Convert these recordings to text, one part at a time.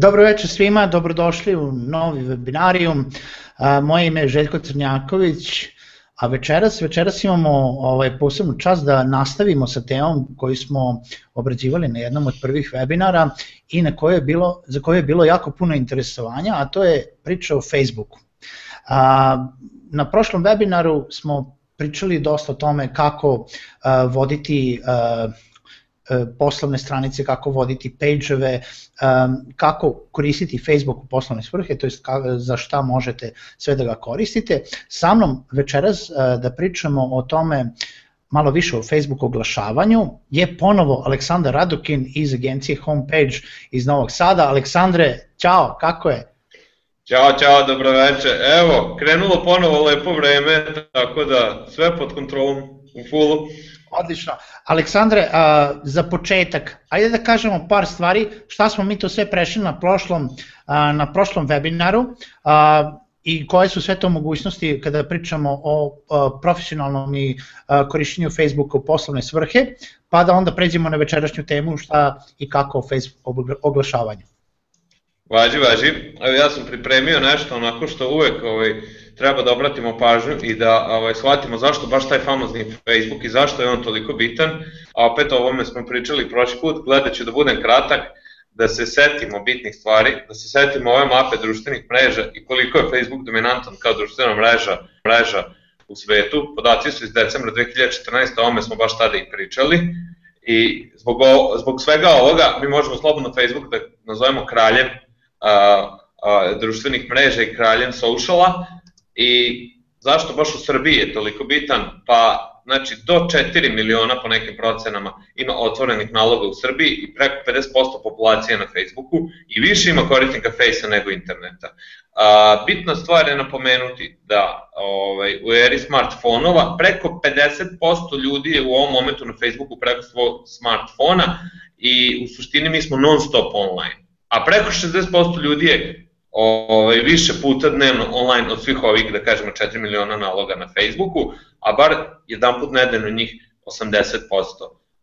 Dobro večer svima, dobrodošli u novi webinarijum. Moje ime je Željko Crnjaković, a večeras, večeras imamo ovaj, posebnu čast da nastavimo sa temom koju smo obrađivali na jednom od prvih webinara i na koje je bilo, za koje je bilo jako puno interesovanja, a to je priča o Facebooku. A, na prošlom webinaru smo pričali dosta o tome kako a, voditi a, poslovne stranice, kako voditi page-eve, kako koristiti Facebook u poslovne svrhe, to je za šta možete sve da ga koristite. Sa mnom večeras e, da pričamo o tome malo više o Facebook oglašavanju je ponovo Aleksandar Radukin iz agencije Homepage iz Novog Sada. Aleksandre, ćao, kako je? Ćao, čao, dobro večer. Evo, krenulo ponovo lepo vreme, tako da sve pod kontrolom u fullu. Odlično. Aleksandre, a, za početak, ajde da kažemo par stvari, šta smo mi to sve prešli na prošlom, a, na prošlom webinaru a, i koje su sve to mogućnosti kada pričamo o a, profesionalnom i a, korišćenju Facebooka u poslovne svrhe, pa da onda pređemo na večerašnju temu šta i kako o Facebook oglašavanju. Važi, važi. Evo ja sam pripremio nešto onako što uvek ovaj, treba da obratimo pažnju i da ovaj, shvatimo zašto baš taj famozni Facebook i zašto je on toliko bitan, a opet o ovome smo pričali prošli put, gledat ću da budem kratak, da se setimo bitnih stvari, da se setimo ove mape društvenih mreža i koliko je Facebook dominantan kao društvena mreža, mreža u svetu. Podaci su iz decembra 2014. o ome smo baš tada i pričali. I zbog, o, zbog svega ovoga mi možemo slobodno Facebook da nazovemo kraljem a, a, društvenih mreža i kraljem sociala, I zašto baš u Srbiji je toliko bitan? Pa znači do 4 miliona po nekim procenama ima otvorenih naloga u Srbiji i preko 50% populacije na Facebooku i više ima korisnika Face-a nego interneta. A, bitna stvar je napomenuti da ovaj, u eri smartfonova preko 50% ljudi je u ovom momentu na Facebooku preko svog smartfona i u suštini mi smo non stop online. A preko 60% ljudi je ovaj, više puta dnevno online od svih ovih, da kažemo, 4 miliona naloga na Facebooku, a bar jedan put nedeljno njih 80%.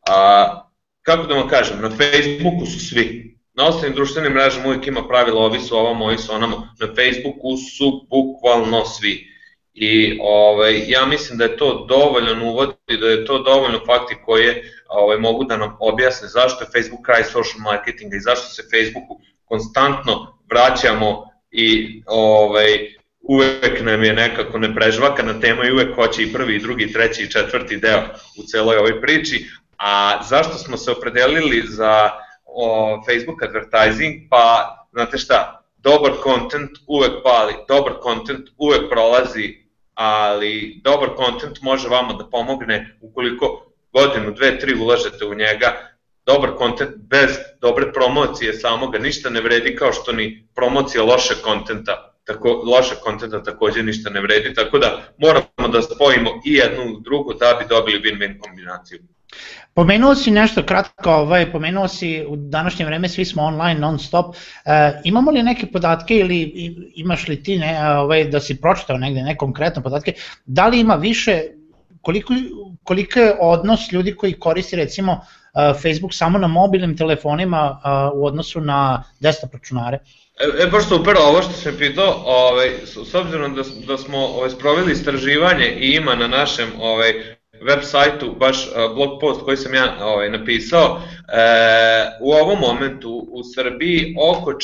A, kako da vam kažem, na Facebooku su svi. Na ostalim društvenim mrežama uvijek ima pravila, ovi su ovamo, ovi su onamo. Na Facebooku su bukvalno svi. I ovaj, ja mislim da je to dovoljan uvod i da je to dovoljno fakti koje ovaj, mogu da nam objasne zašto je Facebook kraj social marketinga i zašto se Facebooku konstantno vraćamo i ovaj, uvek nam je nekako neprežvakana tema i uvek hoće i prvi, i drugi, i treći, i četvrti deo u celoj ovoj priči. A zašto smo se opredelili za o, Facebook advertising? Pa, znate šta, dobar content uvek pali, dobar content uvek prolazi, ali dobar content može vama da pomogne ukoliko godinu, dve, tri ulažete u njega, dobar kontent bez dobre promocije samoga ništa ne vredi kao što ni promocija loše kontenta tako, loše kontenta takođe ništa ne vredi, tako da moramo da spojimo i jednu drugu da bi dobili win-win kombinaciju. Pomenuo si nešto kratko, ovaj, pomenuo si u današnje vreme svi smo online non stop. E, imamo li neke podatke ili imaš li ti ne, ovaj, da si pročitao negde ne konkretno podatke, da li ima više, koliko, koliko je odnos ljudi koji koristi recimo Facebook samo na mobilnim telefonima u odnosu na desktop računare? E, e baš super, ovo što sam pitao, ovaj, s, s obzirom da, da smo ovaj, sproveli istraživanje i ima na našem ovaj, web sajtu baš blog post koji sam ja ovaj, napisao, e, u ovom momentu u Srbiji oko 45%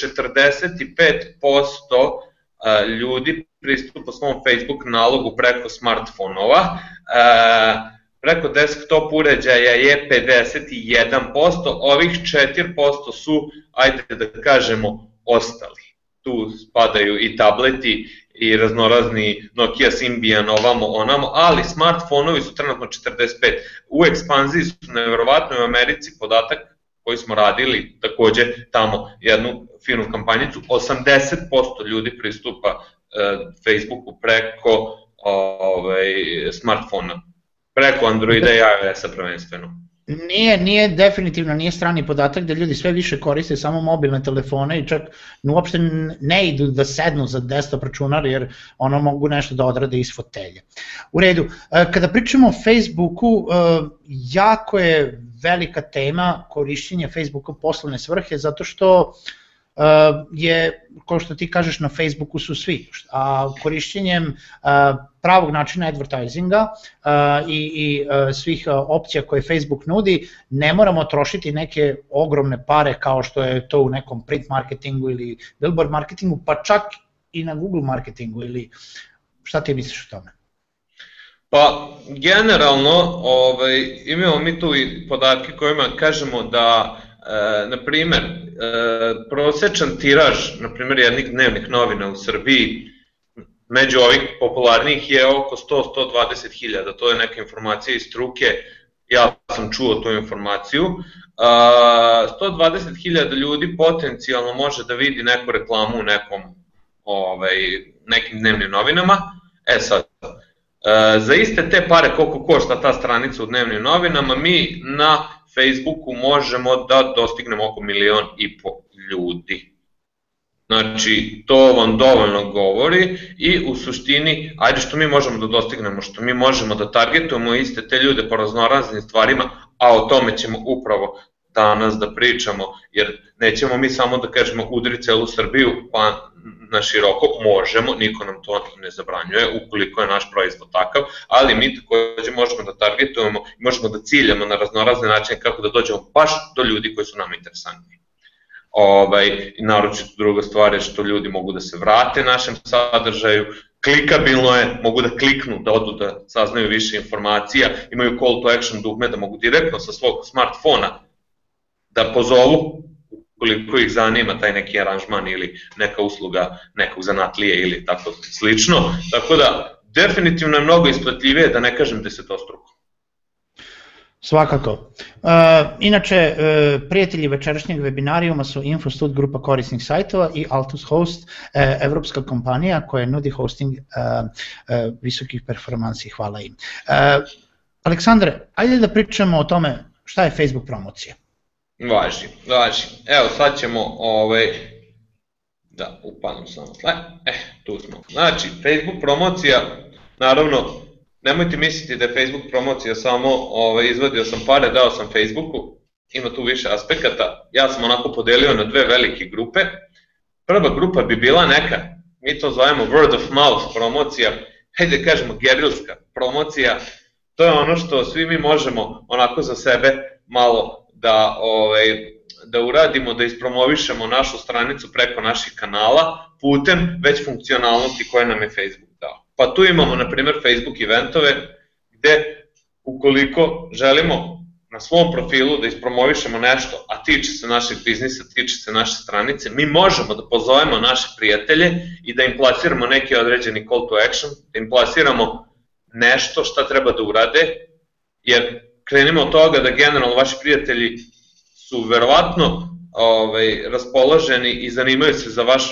ljudi pristupa svom Facebook nalogu preko smartfonova, e, preko desktop uređaja je 51%, ovih 4% su, ajde da kažemo, ostali. Tu spadaju i tableti i raznorazni Nokia Symbian ovamo onamo, ali smartfonovi su trenutno 45. U ekspanziji su nevjerovatno u Americi podatak koji smo radili takođe tamo jednu firmu kampanjicu, 80% ljudi pristupa e, Facebooku preko ovaj, smartfona Preko Androida i iOS-a prvenstveno. Nije, nije definitivno nije strani podatak da ljudi sve više koriste samo mobilne telefone i čak uopšte ne idu da sednu za desktop računar jer ono mogu nešto da odrade iz fotelja. U redu, e, kada pričamo o Facebooku, e, jako je velika tema korišćenja Facebooka u poslovne svrhe zato što je, kao što ti kažeš, na Facebooku su svi, a korišćenjem pravog načina advertisinga i, i svih opcija koje Facebook nudi, ne moramo trošiti neke ogromne pare kao što je to u nekom print marketingu ili billboard marketingu, pa čak i na Google marketingu ili šta ti misliš o tome? Pa, generalno, ovaj, imamo mi tu i podatke kojima kažemo da, e, na primer, e, prosečan tiraž, na primer, jednih dnevnih novina u Srbiji, među ovih popularnijih je oko 100-120 hiljada, to je neka informacija iz struke, ja sam čuo tu informaciju. A, 120 hiljada ljudi potencijalno može da vidi neku reklamu u nekom, ovaj, nekim dnevnim novinama. E sad, E, za iste te pare koliko košta ta stranica u dnevnim novinama, mi na Facebooku možemo da dostignemo oko milion i po ljudi. Znači, to vam dovoljno govori i u suštini, ajde što mi možemo da dostignemo, što mi možemo da targetujemo iste te ljude po raznoraznim stvarima, a o tome ćemo upravo danas da pričamo, jer nećemo mi samo da kažemo udri celu Srbiju, pa na široko možemo, niko nam to ne zabranjuje, ukoliko je naš proizvod takav, ali mi takođe možemo da targetujemo možemo da ciljamo na raznorazne načine kako da dođemo baš do ljudi koji su nam interesantni. Ovaj, naročito druga stvar je što ljudi mogu da se vrate našem sadržaju, klikabilno je, mogu da kliknu, da odu da saznaju više informacija, imaju call to action dugme da mogu direktno sa svog smartfona da pozovu koliko ih zanima taj neki aranžman ili neka usluga nekog zanatlije ili tako slično. Tako da, definitivno je mnogo isplatljivije, da ne kažem desetostruko. Svakako. Uh, inače, uh, prijatelji večerašnjeg webinarijuma su Infostud grupa korisnih sajtova i Altus Host, uh, evropska kompanija koja nudi hosting uh, uh, visokih performansi. Hvala im. Uh, Aleksandre, ajde da pričamo o tome šta je Facebook promocija. Važi, važi. Evo sad ćemo ovaj, da upadnem samo. E, eh, tu smo. Znači, Facebook promocija, naravno, nemojte misliti da je Facebook promocija samo ovaj, izvadio sam pare, dao sam Facebooku, ima tu više aspekata. Ja sam onako podelio na dve velike grupe. Prva grupa bi bila neka, mi to zovemo word of mouth promocija, hajde da kažemo gerilska promocija, to je ono što svi mi možemo onako za sebe malo da, ovaj, da uradimo, da ispromovišemo našu stranicu preko naših kanala putem već funkcionalnosti koje nam je Facebook dao. Pa tu imamo, na primjer, Facebook eventove, gde ukoliko želimo na svom profilu da ispromovišemo nešto, a tiče se našeg biznisa, tiče se naše stranice, mi možemo da pozovemo naše prijatelje i da im plasiramo neki određeni call to action, da im plasiramo nešto šta treba da urade, jer krenimo od toga da generalno vaši prijatelji su verovatno ovaj, raspoloženi i zanimaju se za vaš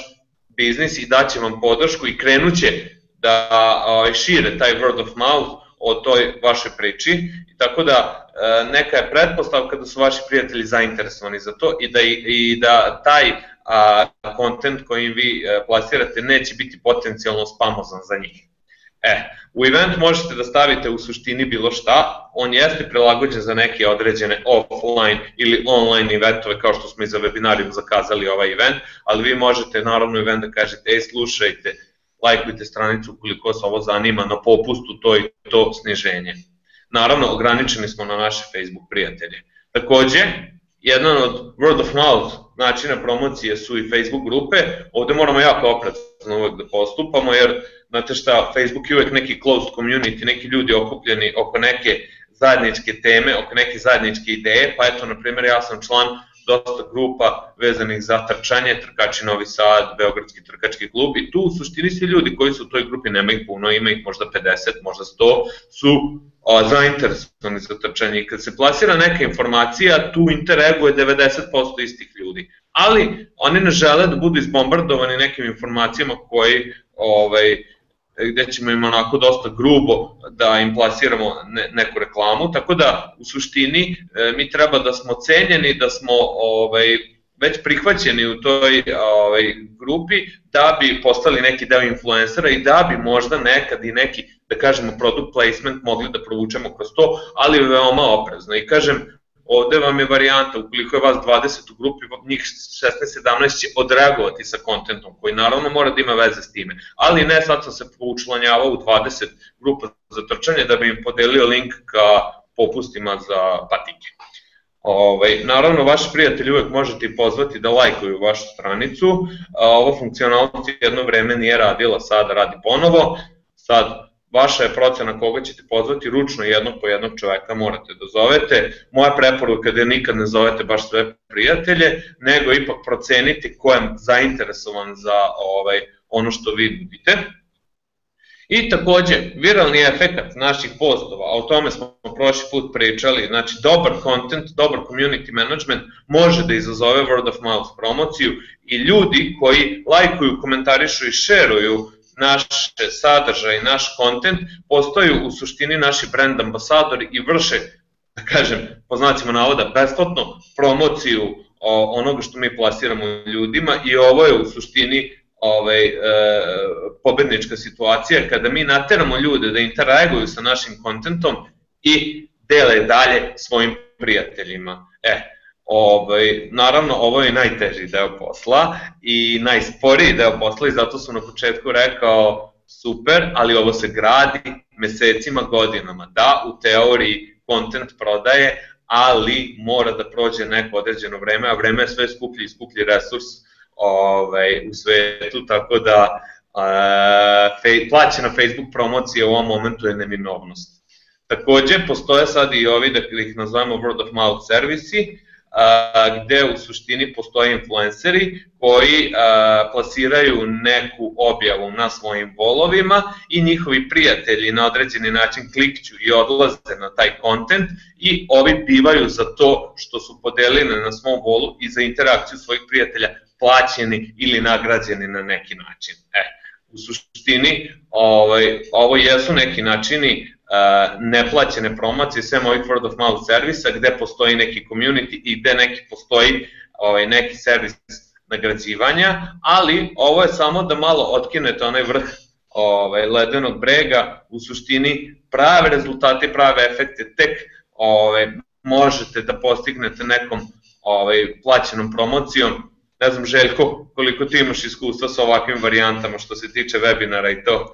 biznis i daće vam podršku i krenuće da ovaj, šire taj word of mouth o toj vašoj priči. Tako da e, neka je pretpostavka da su vaši prijatelji zainteresovani za to i da, i da taj a, content koji vi e, plasirate neće biti potencijalno spamozan za njih. E, u event možete da stavite u suštini bilo šta, on jeste prilagođen za neke određene offline ili online eventove kao što smo i za webinarijum zakazali ovaj event, ali vi možete naravno event da kažete, ej slušajte, lajkujte stranicu ukoliko se ovo zanima, na popustu to i to sniženje. Naravno, ograničeni smo na naše Facebook prijatelje. Takođe, jedan od word of mouth načina promocije su i Facebook grupe, ovde moramo jako oprezno uvek da postupamo, jer znate šta, Facebook je uvek neki closed community, neki ljudi okupljeni oko neke zajedničke teme, oko neke zajedničke ideje, pa eto, na primjer, ja sam član dosta grupa vezanih za trčanje, Trkači Novi Sad, Beogradski trkački klub i tu u suštini svi ljudi koji su u toj grupi, nema ih puno, ima ih možda 50, možda 100, su a, zainteresovani za trčanje i kad se plasira neka informacija, tu interaguje 90% istih ljudi. Ali oni ne žele da budu izbombardovani nekim informacijama koji ovaj, gde ćemo im onako dosta grubo da im plasiramo ne, neku reklamu, tako da u suštini e, mi treba da smo cenjeni, da smo ovaj, već prihvaćeni u toj ovaj, grupi da bi postali neki deo influencera i da bi možda nekad i neki, da kažemo, product placement mogli da provučemo kroz to, ali veoma oprezno. I kažem, ovde vam je varijanta, ukoliko je vas 20 u grupi, njih 16-17 će odreagovati sa kontentom, koji naravno mora da ima veze s time. Ali ne, sad sam se poučlanjavao u 20 grupa za trčanje da bi im podelio link ka popustima za patike. Ovaj, naravno, vaši prijatelji uvek možete i pozvati da lajkuju vašu stranicu. Ova funkcionalnost jedno vreme nije radila, sada radi ponovo. Sad, vaša je procena koga ćete pozvati, ručno jednog po jednog čoveka morate da zovete. Moja preporuka da nikad ne zovete baš sve prijatelje, nego ipak proceniti ko je zainteresovan za ovaj, ono što vi nudite. I takođe, viralni efekt naših postova, a o tome smo prošli put pričali, znači dobar content, dobar community management može da izazove word of mouth promociju i ljudi koji lajkuju, komentarišu i šeruju naše sadržaje, naš kontent, postaju u suštini naši brand ambasadori i vrše, da kažem, po znacima navoda, besplatno promociju onoga što mi plasiramo ljudima i ovo je u suštini ovaj, e, pobednička situacija kada mi nateramo ljude da interaguju sa našim kontentom i dele dalje svojim prijateljima. E, Ovaj, naravno, ovo je najteži deo posla i najsporiji deo posla i zato sam na početku rekao super, ali ovo se gradi mesecima, godinama. Da, u teoriji content prodaje, ali mora da prođe neko određeno vreme, a vreme je sve skuplji i skuplji resurs ovaj, u svetu, tako da fej, plaćena Facebook promocija u ovom momentu je neminovnost. Takođe, postoje sad i ovi, da ih nazvamo word of mouth servisi, gde u suštini postoje influenceri koji plasiraju neku objavu na svojim volovima i njihovi prijatelji na određeni način klikću i odlaze na taj kontent i ovi bivaju za to što su podelili na svom volu i za interakciju svojih prijatelja plaćeni ili nagrađeni na neki način. E, u suštini ovaj, ovo jesu neki načini neplaćene promocije, sve ovih word of mouth servisa, gde postoji neki community i gde neki postoji ovaj, neki servis nagrađivanja, ali ovo je samo da malo otkinete onaj vrh ovaj, ledenog brega, u suštini prave rezultate, prave efekte tek ovaj, možete da postignete nekom ovaj, plaćenom promocijom. Ne znam, Željko, koliko ti imaš iskustva sa ovakvim varijantama što se tiče webinara i to?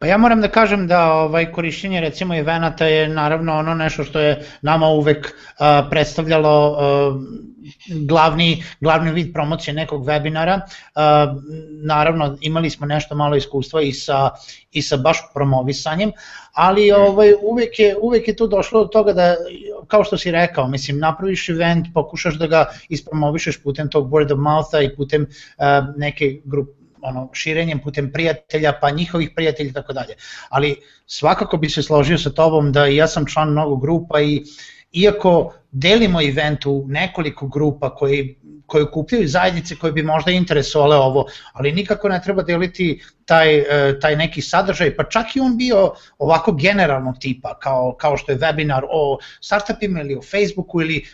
Pa ja moram da kažem da ovaj korišćenje recimo evenata je naravno ono nešto što je nama uvek uh, predstavljalo uh, glavni, glavni vid promocije nekog webinara. Uh, naravno imali smo nešto malo iskustva i sa, i sa baš promovisanjem, ali ovaj, uvek, je, uvek je tu došlo do toga da, kao što si rekao, mislim, napraviš event, pokušaš da ga ispromovišeš putem tog word of moutha i putem uh, neke grupe ono, širenjem putem prijatelja, pa njihovih prijatelja i tako dalje. Ali svakako bi se složio sa tobom da ja sam član mnogo grupa i iako delimo event u nekoliko grupa koji koje okupljaju zajednice koje bi možda interesovale ovo, ali nikako ne treba deliti taj, e, taj neki sadržaj, pa čak i on bio ovako generalnog tipa, kao, kao što je webinar o startupima ili o Facebooku ili e,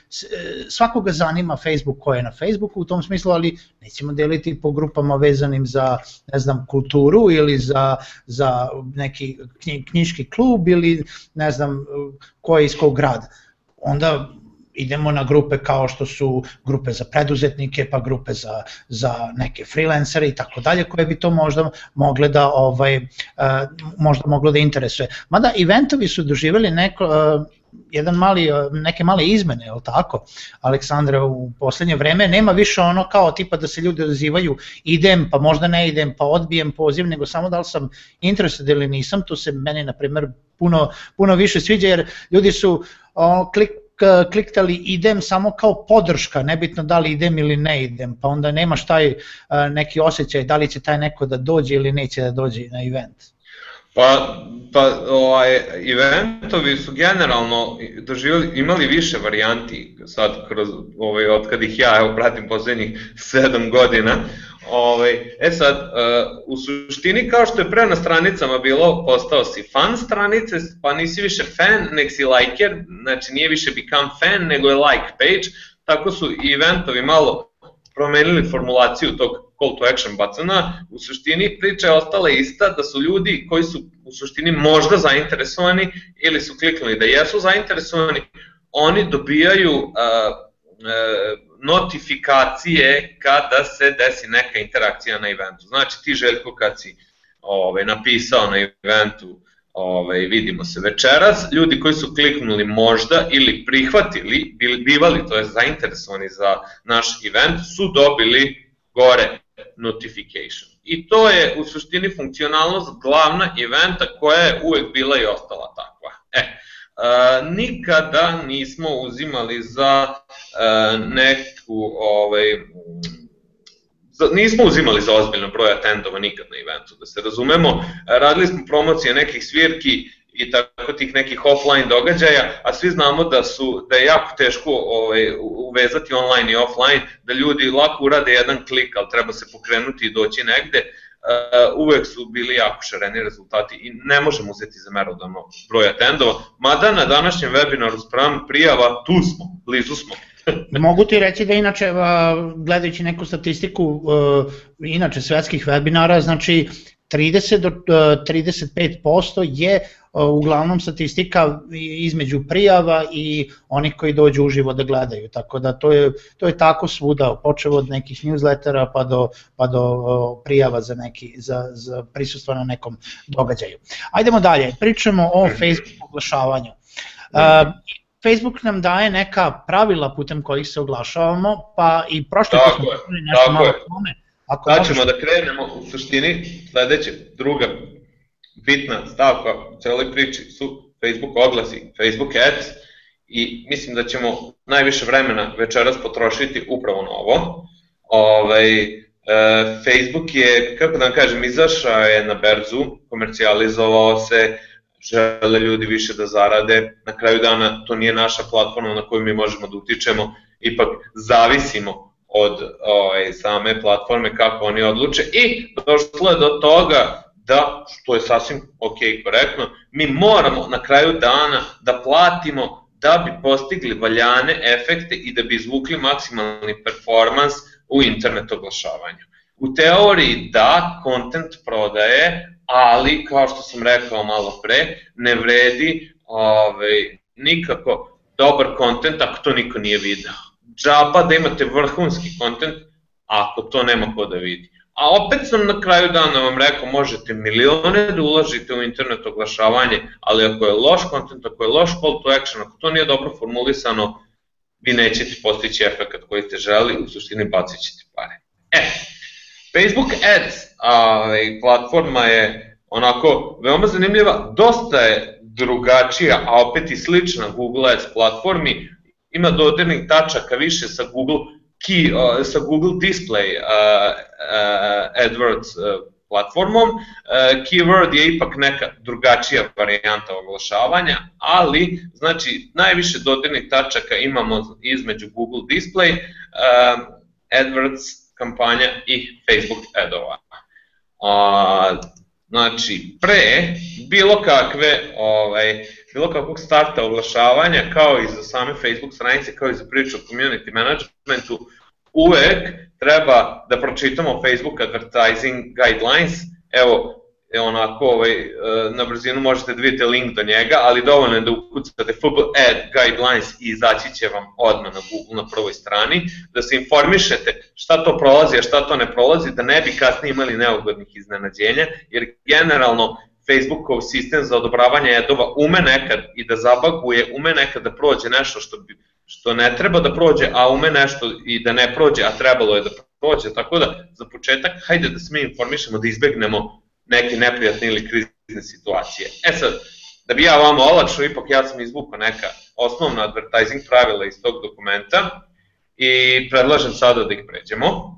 svakoga zanima Facebook ko je na Facebooku u tom smislu, ali nećemo deliti po grupama vezanim za, ne znam, kulturu ili za, za neki knjiški klub ili ne znam ko je iz kog grada. Onda idemo na grupe kao što su grupe za preduzetnike, pa grupe za, za neke freelancere i tako dalje, koje bi to možda mogle da ovaj, uh, možda moglo da interesuje. Mada eventovi su doživjeli neko, uh, jedan mali, neke male izmene, je tako, Aleksandra, u poslednje vreme nema više ono kao tipa da se ljudi odazivaju idem, pa možda ne idem, pa odbijem poziv, nego samo da li sam interested ili nisam, tu se meni, na primer, puno, puno više sviđa, jer ljudi su ono, klik, kliktali idem samo kao podrška, nebitno da li idem ili ne idem, pa onda nemaš taj neki osjećaj da li će taj neko da dođe ili neće da dođe na event. Pa, pa ovaj, eventovi su generalno doživjeli, imali više varijanti sad kroz, ovaj, od kad ih ja evo, pratim poslednjih 7 godina, Ovaj, e sad, uh, u suštini kao što je pre na stranicama bilo, postao si fan stranice, pa nisi više fan, nek si liker, znači nije više become fan, nego je like page, tako su eventovi malo promenili formulaciju tog call to action bacana, u suštini priča je ostala ista da su ljudi koji su u suštini možda zainteresovani ili su kliknuli da jesu zainteresovani, oni dobijaju uh, notifikacije kada se desi neka interakcija na eventu. Znači ti Željko kad si ovaj, napisao na eventu ovaj, vidimo se večeras, ljudi koji su kliknuli možda ili prihvatili, bivali, to je zainteresovani za naš event, su dobili gore notification. I to je u suštini funkcionalnost glavna eventa koja je uvek bila i ostala takva. E, a, nikada nismo uzimali za a, neku ovaj, nismo uzimali za ozbiljno broj atendova nikad na eventu, da se razumemo, radili smo promocije nekih svirki i tako tih nekih offline događaja, a svi znamo da su da je jako teško ovaj uvezati online i offline, da ljudi lako urade jedan klik, ali treba se pokrenuti i doći negde. Uh, uvek su bili jako šareni rezultati i ne možemo uzeti za merodavno broj atendova, mada na današnjem webinaru sprem prijava tu smo, blizu smo. Mogu ti reći da inače, gledajući neku statistiku, inače svetskih webinara, znači 30 do 35% je uglavnom statistika između prijava i onih koji dođu uživo da gledaju, tako da to je, to je tako svuda, počevo od nekih newslettera pa do, pa do prijava za, neki, za, za prisustvo na nekom događaju. Ajdemo dalje, pričamo o Facebook oglašavanju. Uh, Facebook nam daje neka pravila putem kojih se oglašavamo, pa i prošle put smo nešto malo o tome. Ako Sad ćemo možeš... da krenemo u suštini, sledeće, druga bitna stavka u celoj priči su Facebook oglasi, Facebook ads i mislim da ćemo najviše vremena večeras potrošiti upravo na ovo. Ovaj, e, Facebook je, kako da vam kažem, izašao je na berzu, komercijalizovao se, žele ljudi više da zarade, na kraju dana to nije naša platforma na koju mi možemo da utičemo, ipak zavisimo od ovaj, same platforme kako oni odluče i došlo je do toga da, što je sasvim ok, korektno, mi moramo na kraju dana da platimo da bi postigli valjane efekte i da bi izvukli maksimalni performans u internet oglašavanju. U teoriji da, content prodaje, ali kao što sam rekao malo pre, ne vredi ovaj, nikako dobar kontent ako to niko nije video. Džaba da imate vrhunski kontent ako to nema ko da vidi. A opet sam na kraju dana vam rekao, možete milione da uložite u internet oglašavanje, ali ako je loš kontent, ako je loš call to action, ako to nije dobro formulisano, vi nećete postići efekt koji ste želi, u suštini bacit ćete pare. E, Facebook Ads, a, platforma je onako veoma zanimljiva, dosta je drugačija, a opet i slična Google Ads platformi, ima dodirnih tačaka više sa Google key, uh, sa Google Display uh, uh, AdWords uh, platformom. Uh, keyword je ipak neka drugačija varijanta oglašavanja, ali znači najviše dodirnih tačaka imamo između Google Display, uh, AdWords kampanja i Facebook adova. A, znači, pre bilo kakve, ovaj, bilo kakvog starta oglašavanja, kao i za same Facebook stranice, kao i za priču o community managementu, uvek treba da pročitamo Facebook advertising guidelines. Evo, je onako ovaj, e, na brzinu možete da vidite link do njega, ali dovoljno je da ukucate FB Ad Guidelines i izaći će vam odmah na Google na prvoj strani, da se informišete šta to prolazi, a šta to ne prolazi, da ne bi kasnije imali neugodnih iznenađenja, jer generalno Facebookov sistem za odobravanje adova ume nekad i da zabaguje, ume nekad da prođe nešto što, bi, što ne treba da prođe, a ume nešto i da ne prođe, a trebalo je da prođe, tako da za početak hajde da se mi informišemo, da izbegnemo neke neprijatne ili krizne situacije. E sad, da bi ja vama olakšao, ipak ja sam izvukao neka osnovna advertising pravila iz tog dokumenta i predlažem sada da ih pređemo.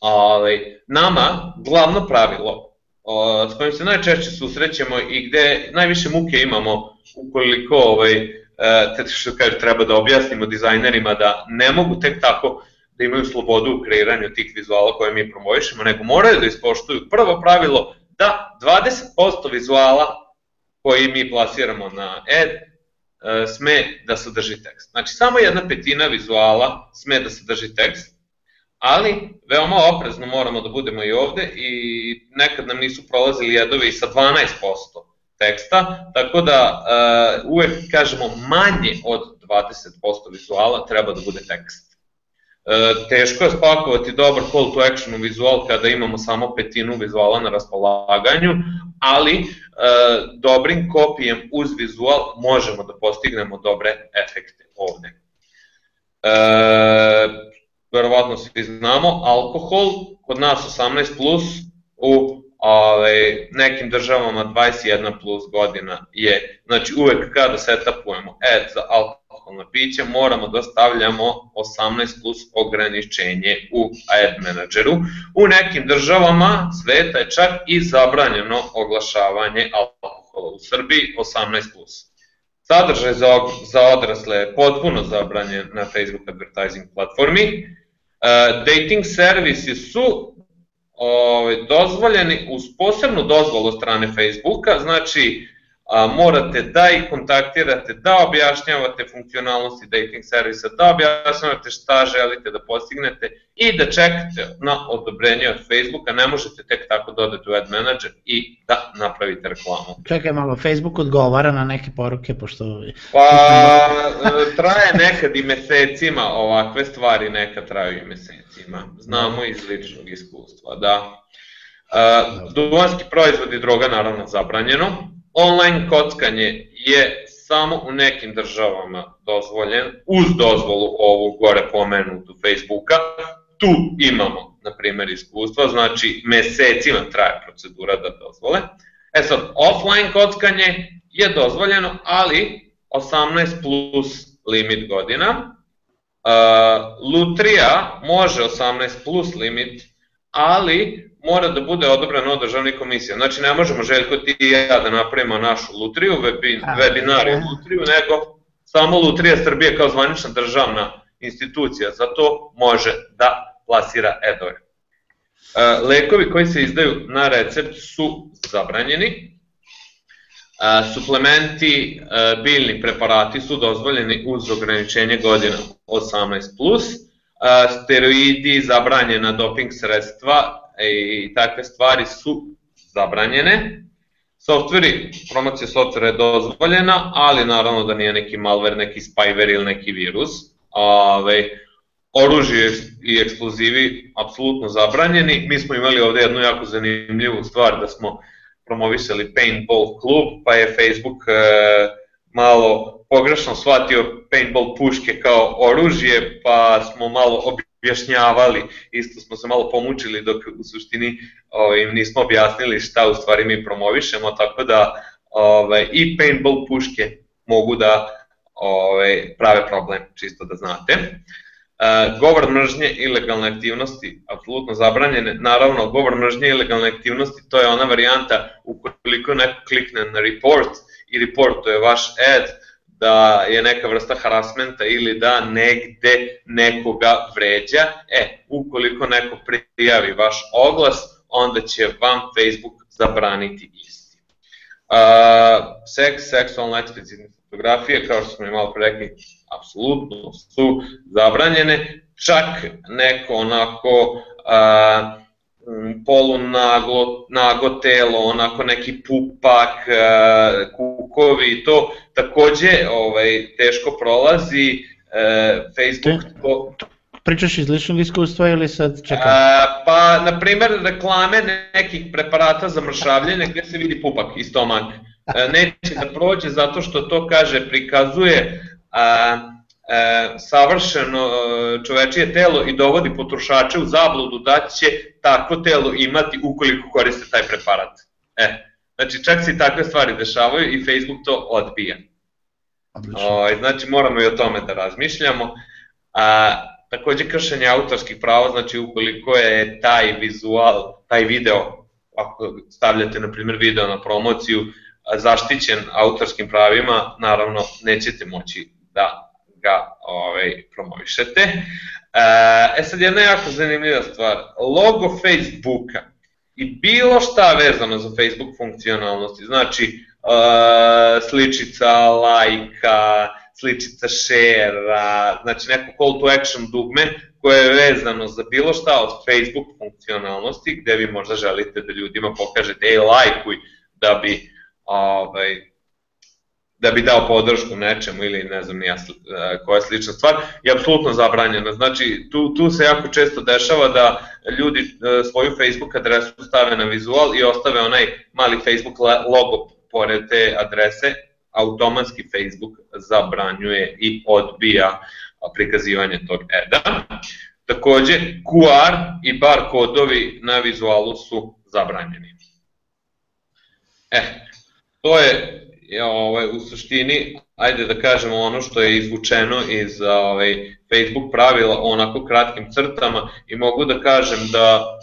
Ali, nama glavno pravilo s kojim se najčešće susrećemo i gde najviše muke imamo ukoliko ovaj, e, te što kaže, treba da objasnimo dizajnerima da ne mogu tek tako da imaju slobodu u kreiranju tih vizuala koje mi promovišemo, nego moraju da ispoštuju prvo pravilo da 20% vizuala koji mi plasiramo na ad e, sme da sadrži tekst. Znači, samo jedna petina vizuala sme da sadrži tekst, ali veoma oprezno moramo da budemo i ovde i nekad nam nisu prolazili jedovi sa 12% teksta, tako da uh, uvek kažemo manje od 20% vizuala treba da bude tekst. E, teško je spakovati dobar call to action u vizual kada imamo samo petinu vizuala na raspolaganju, ali e, dobrim kopijem uz vizual možemo da postignemo dobre efekte ovde. E, verovatno svi znamo, alkohol, kod nas 18+, plus, u ove, nekim državama 21 plus godina je, znači uvek kada setupujemo ad za alkoholna pića moramo da stavljamo 18 plus ograničenje u ad menadžeru. U nekim državama sveta je čak i zabranjeno oglašavanje alkohola u Srbiji 18 plus. Sadržaj za, za odrasle je potpuno zabranjen na Facebook advertising platformi. Uh, dating servisi su ovaj, dozvoljeni uz posebnu dozvolu strane Facebooka, znači a, morate da ih kontaktirate, da objašnjavate funkcionalnosti dating servisa, da objašnjavate šta želite da postignete i da čekate na odobrenje od Facebooka, ne možete tek tako dodati u Ad Manager i da napravite reklamu. Čekaj malo, Facebook odgovara na neke poruke, pošto... Pa, traje nekad i mesecima ovakve stvari, nekad traju i mesecima. Znamo iz ličnog iskustva, da. Uh, duvanski proizvod i droga naravno zabranjeno, online kockanje je samo u nekim državama dozvoljen, uz dozvolu ovu gore pomenutu Facebooka, tu imamo, na primjer, iskustva, znači mesecima traje procedura da dozvole. E sad, offline kockanje je dozvoljeno, ali 18 plus limit godina. Uh, lutrija može 18 plus limit, ali mora da bude odobreno od državnih komisija. Znači, ne možemo Željko ti i ja da napravimo našu lutriju, webi, webinariju lutriju, nego samo Lutrija Srbije kao zvanična državna institucija za to može da plasira edove. E, lekovi koji se izdaju na recept su zabranjeni, e, suplementi, e, biljni preparati su dozvoljeni uz ograničenje godina 18+, steroidi, zabranjena doping sredstva i takve stvari su zabranjene. Softveri, promocija softvera je dozvoljena, ali naravno da nije neki malware, neki spyware ili neki virus. Ove, oružje i eksplozivi apsolutno zabranjeni. Mi smo imali ovde jednu jako zanimljivu stvar da smo promovisali paintball klub, pa je Facebook e, malo pogrešno shvatio paintball puške kao oružje, pa smo malo objašnjavali, isto smo se malo pomučili dok u suštini ovaj, im nismo objasnili šta u stvari mi promovišemo, tako da ovaj, i paintball puške mogu da ovaj, prave problem, čisto da znate. Uh, govor mržnje i ilegalne aktivnosti, apsolutno zabranjene. Naravno, govor mržnje i ilegalne aktivnosti, to je ona varijanta ukoliko neko klikne na report i report, to je vaš ad, da je neka vrsta harasmenta ili da negde nekoga vređa, e, ukoliko neko prijavi vaš oglas, onda će vam Facebook zabraniti isti. Uh, seks, seksualna eksplicitne fotografije, kao što smo i malo pre rekli, apsolutno su zabranjene, čak neko onako uh, Mm, polu naglo, nago telo, onako neki pupak, e, kukovi i to takođe ovaj, teško prolazi, e, Facebook to... Pričaš iz ličnog iskustva ili sad čekaj? pa, na primer, reklame nekih preparata za mršavljenje gde se vidi pupak i stomak. E, neće da prođe zato što to kaže, prikazuje a, e, savršeno čovečije telo i dovodi potrošače u zabludu da će takvo telo imati ukoliko koriste taj preparat. E, znači čak se i takve stvari dešavaju i Facebook to odbija. O, znači moramo i o tome da razmišljamo. A, takođe kršenje autorskih prava, znači ukoliko je taj vizual, taj video, ako stavljate na primjer video na promociju, zaštićen autorskim pravima, naravno nećete moći da ga ovaj, promovišete. E, e sad jedna jako zanimljiva stvar, logo Facebooka i bilo šta vezano za Facebook funkcionalnosti, znači uh, sličica lajka, sličica share znači neko call to action dugme koje je vezano za bilo šta od Facebook funkcionalnosti gde vi možda želite da ljudima pokažete ej lajkuj da bi ovaj, da bi dao podršku nečemu ili ne znam nija koja je slična stvar, je apsolutno zabranjena. Znači, tu, tu se jako često dešava da ljudi svoju Facebook adresu stave na vizual i ostave onaj mali Facebook logo pored te adrese, automatski Facebook zabranjuje i odbija prikazivanje tog eda. Takođe, QR i bar kodovi na vizualu su zabranjeni. E, to je ovaj, u suštini, ajde da kažemo ono što je izvučeno iz ovaj, Facebook pravila onako kratkim crtama i mogu da kažem da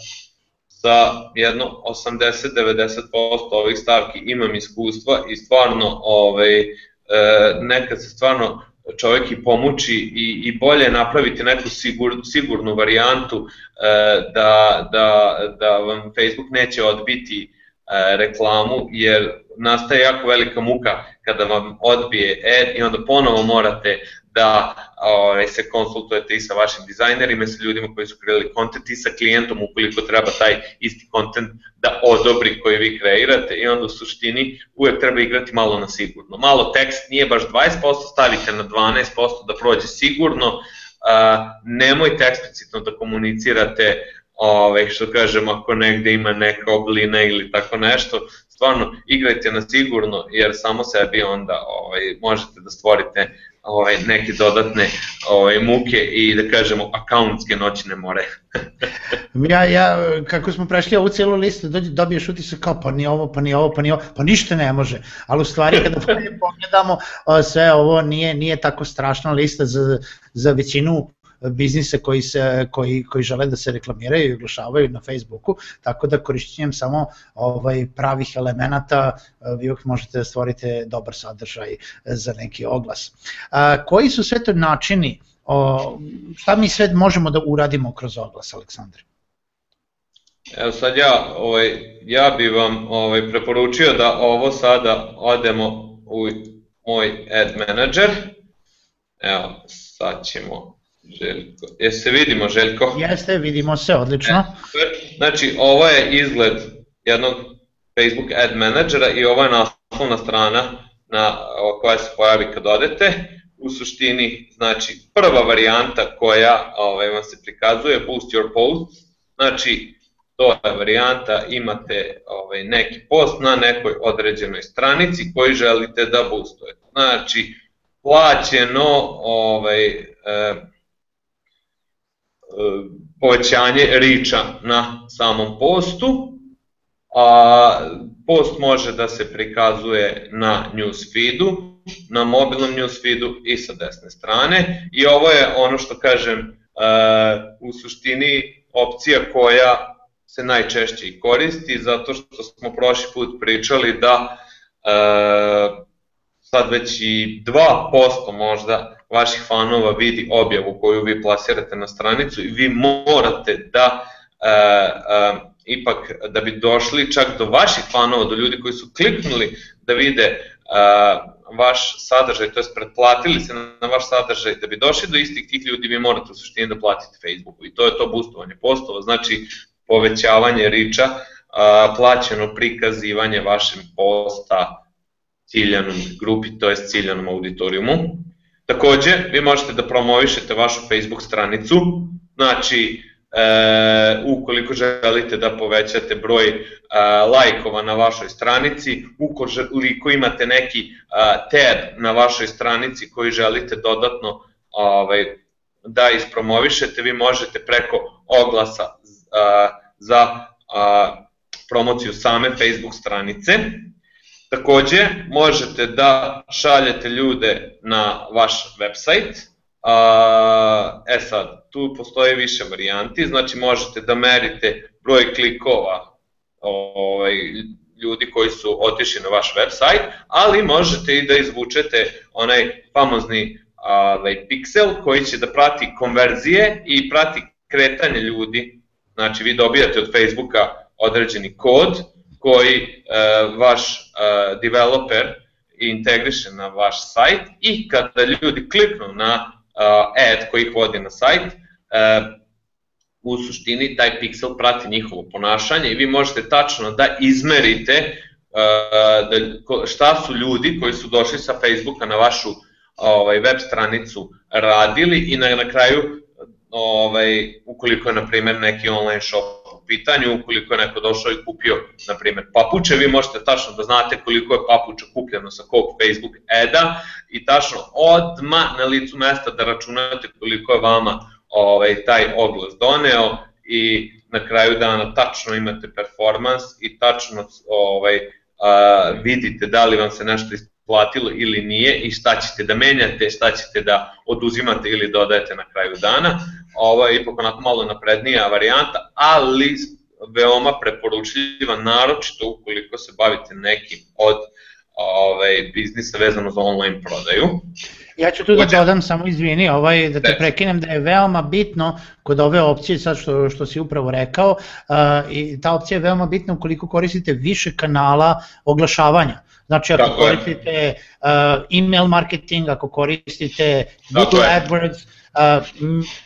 sa jedno 80-90% ovih stavki imam iskustva i stvarno ovaj, e, nekad se stvarno čovjek i pomuči i, i bolje napraviti neku sigur, sigurnu varijantu e, da, da, da vam Facebook neće odbiti e, reklamu, jer nastaje jako velika muka kada vam odbije ad i onda ponovo morate da ovaj, se konsultujete i sa vašim dizajnerima i sa ljudima koji su kreirali kontent i sa klijentom ukoliko treba taj isti kontent da odobri koji vi kreirate i onda u suštini uvek treba igrati malo na sigurno. Malo tekst nije baš 20%, stavite na 12% da prođe sigurno, nemojte eksplicitno da komunicirate ovaj, što kažem, ako negde ima neka oblina ili tako nešto, stvarno igrajte na sigurno, jer samo sebi onda ovaj, možete da stvorite ovaj, neke dodatne ovaj, muke i da kažemo akauntske noćne more. ja, ja, kako smo prešli ovu cijelu listu, dobiješ utisak kao pa ni ovo, pa ni ovo, pa ni ovo, pa ništa ne može, ali u stvari kada pogledamo sve ovo nije, nije tako strašna lista za, za većinu biznise koji, se, koji, koji žele da se reklamiraju i oglašavaju na Facebooku, tako da korišćenjem samo ovaj pravih elemenata vi uvijek možete da stvorite dobar sadržaj za neki oglas. A, koji su sve to načini, o, šta mi sve možemo da uradimo kroz oglas, Aleksandar? Evo sad ja, ovaj, ja bi vam ovaj, preporučio da ovo sada odemo u moj ad manager. Evo, sad ćemo Željko. Jeste se vidimo, Željko? Jeste, vidimo se, odlično. E, znači, ovo je izgled jednog Facebook Ad Managera i ovo je naslovna strana na, koja se pojavi kad odete. U suštini, znači, prva varijanta koja ovaj, vam se prikazuje, Boost Your Post, znači, to je varijanta, imate ovaj, neki post na nekoj određenoj stranici koji želite da boostujete. Znači, plaćeno ovaj, eh, povećanje riča na samom postu, a post može da se prikazuje na newsfeedu, na mobilnom newsfeedu i sa desne strane. I ovo je ono što kažem e, u suštini opcija koja se najčešće i koristi zato što smo prošli put pričali da e, sad već i 2% možda vaših fanova vidi objavu koju vi plasirate na stranicu i vi morate da e, e, ipak da bi došli čak do vaših fanova, do ljudi koji su kliknuli da vide e, vaš sadržaj, to je pretplatili se na vaš sadržaj, da bi došli do istih tih ljudi vi morate u suštini da platite Facebooku i to je to boostovanje postova, znači povećavanje riča, plaćeno prikazivanje vašem posta ciljanom grupi, to je ciljanom auditorijumu. Takođe, vi možete da promovišete vašu Facebook stranicu, znači, e, ukoliko želite da povećate broj e, lajkova na vašoj stranici, ukoliko imate neki e, tag na vašoj stranici koji želite dodatno ovaj, da ispromovišete, vi možete preko oglasa e, za e, promociju same Facebook stranice, Takođe, možete da šaljete ljude na vaš website, e sad, tu postoji više varijanti, znači možete da merite broj klikova ovaj, ljudi koji su otišli na vaš website, ali možete i da izvučete onaj famozni ovaj, pixel koji će da prati konverzije i prati kretanje ljudi. Znači vi dobijate od Facebooka određeni kod, koji uh, vaš uh, developer integriše na vaš sajt i kada ljudi kliknu na uh, ad koji ih vodi na sajt, u suštini taj pixel prati njihovo ponašanje i vi možete tačno da izmerite da, šta su ljudi koji su došli sa Facebooka na vašu ovaj, web stranicu radili i na, na kraju ovaj, ukoliko je na primjer neki online shop pitanju, ukoliko je neko došao i kupio na primjer papuče, vi možete tačno da znate koliko je papuča kupljeno sa kog Facebook eda i tačno odma na licu mesta da računate koliko je vama ovaj, taj oglas doneo i na kraju dana tačno imate performans i tačno ovaj, a, vidite da li vam se nešto isplatilo ili nije i šta ćete da menjate, šta ćete da oduzimate ili dodajete na kraju dana. Ovo je ipak onako malo naprednija varijanta, ali veoma preporučljiva, naročito ukoliko se bavite nekim od ovaj, biznisa vezano za online prodaju. Ja ću tu da dodam samo izvini, ovaj, da te prekinem da je veoma bitno kod ove opcije, sad što, što si upravo rekao, uh, i ta opcija je veoma bitna ukoliko koristite više kanala oglašavanja. Znači ako Tako koristite uh, email marketing, ako koristite Google AdWords,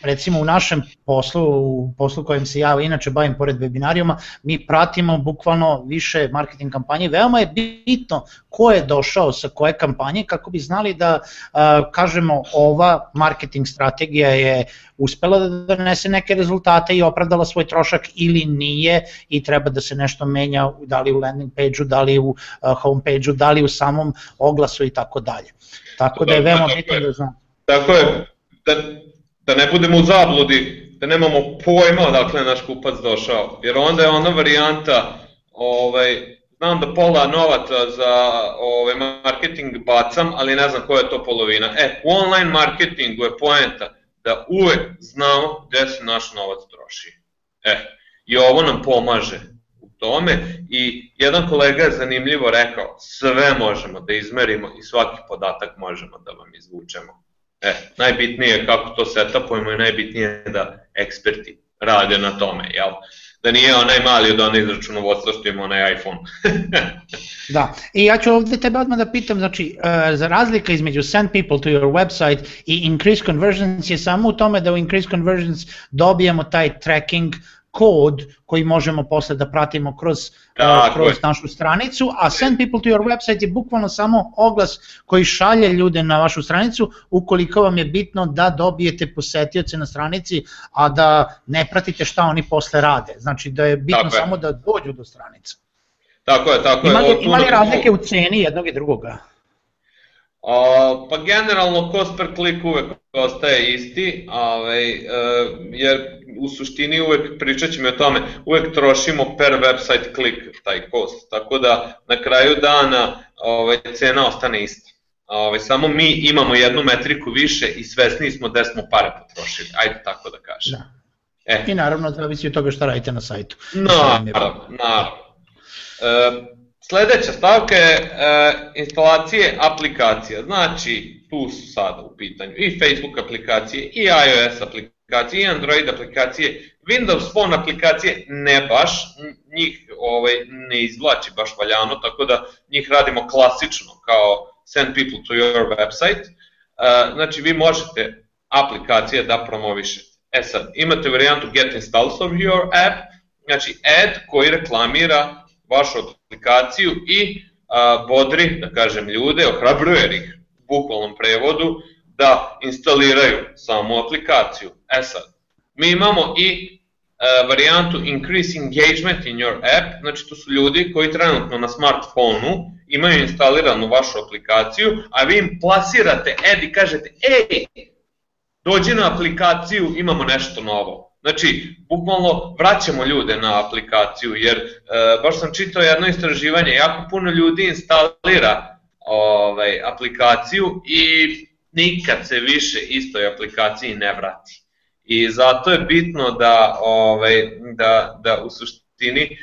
recimo u našem poslu, u poslu kojem se ja inače bavim pored webinarijuma, mi pratimo bukvalno više marketing kampanje. Veoma je bitno ko je došao sa koje kampanje kako bi znali da kažemo ova marketing strategija je uspela da donese neke rezultate i opravdala svoj trošak ili nije i treba da se nešto menja da li u landing page-u, da li u home page-u, da li u samom oglasu i tako dalje. Tako da je veoma bitno da znam. Tako je, da, da ne budemo u zabludi, da nemamo pojma odakle je naš kupac došao. Jer onda je ona varijanta, ovaj, znam da pola novaca za ovaj, marketing bacam, ali ne znam koja je to polovina. E, u online marketingu je poenta da uvek znamo gde se naš novac troši. E, i ovo nam pomaže tome i jedan kolega je zanimljivo rekao, sve možemo da izmerimo i svaki podatak možemo da vam izvučemo. E, najbitnije je kako to setupujemo i najbitnije je da eksperti rade na tome, jel? Da nije onaj mali od onaj izračunovodstva što ima onaj iPhone. da, i ja ću ovde tebe odmah da pitam, znači, uh, za razlika između send people to your website i increase conversions je samo u tome da u increase conversions dobijamo taj tracking kod koji možemo posle da pratimo kroz, uh, kroz našu stranicu, a send people to your website je bukvalno samo oglas koji šalje ljude na vašu stranicu ukoliko vam je bitno da dobijete posetioce na stranici, a da ne pratite šta oni posle rade. Znači da je bitno tako samo je. da dođu do stranice. Tako je, tako je. Ima li, ima li razlike u ceni jednog i drugoga? A, pa generalno cost per click uvek ostaje isti, ovaj, e, jer u suštini uvek pričat ćemo o tome, uvek trošimo per website click taj cost, tako da na kraju dana ovaj, cena ostane ista. Ovaj, samo mi imamo jednu metriku više i svesni smo da smo pare potrošili, ajde tako da kažem. Da. E. I naravno zavisi od toga šta radite na sajtu. Naravno, naravno. E, Sledeća stavka je e, instalacije aplikacija. Znači, tu su sada u pitanju i Facebook aplikacije, i iOS aplikacije, i Android aplikacije, Windows Phone aplikacije ne baš, njih ovaj, ne izvlači baš valjano, tako da njih radimo klasično kao send people to your website. E, znači, vi možete aplikacije da promovišete. E sad, imate varijantu get installs of your app, znači ad koji reklamira vašu aplikaciju i a, bodri, da kažem, ljude, ohrabruje ih u bukvalnom prevodu da instaliraju samu aplikaciju. E sad, mi imamo i a, varijantu Increase Engagement in your app, znači to su ljudi koji trenutno na smartfonu imaju instaliranu vašu aplikaciju, a vi im plasirate ed i kažete, ej, dođi na aplikaciju, imamo nešto novo. Znači, bukvalno vraćamo ljude na aplikaciju, jer e, baš sam čitao jedno istraživanje, jako puno ljudi instalira ovaj, aplikaciju i nikad se više istoj aplikaciji ne vrati. I zato je bitno da, ovaj, da, da u suštini e,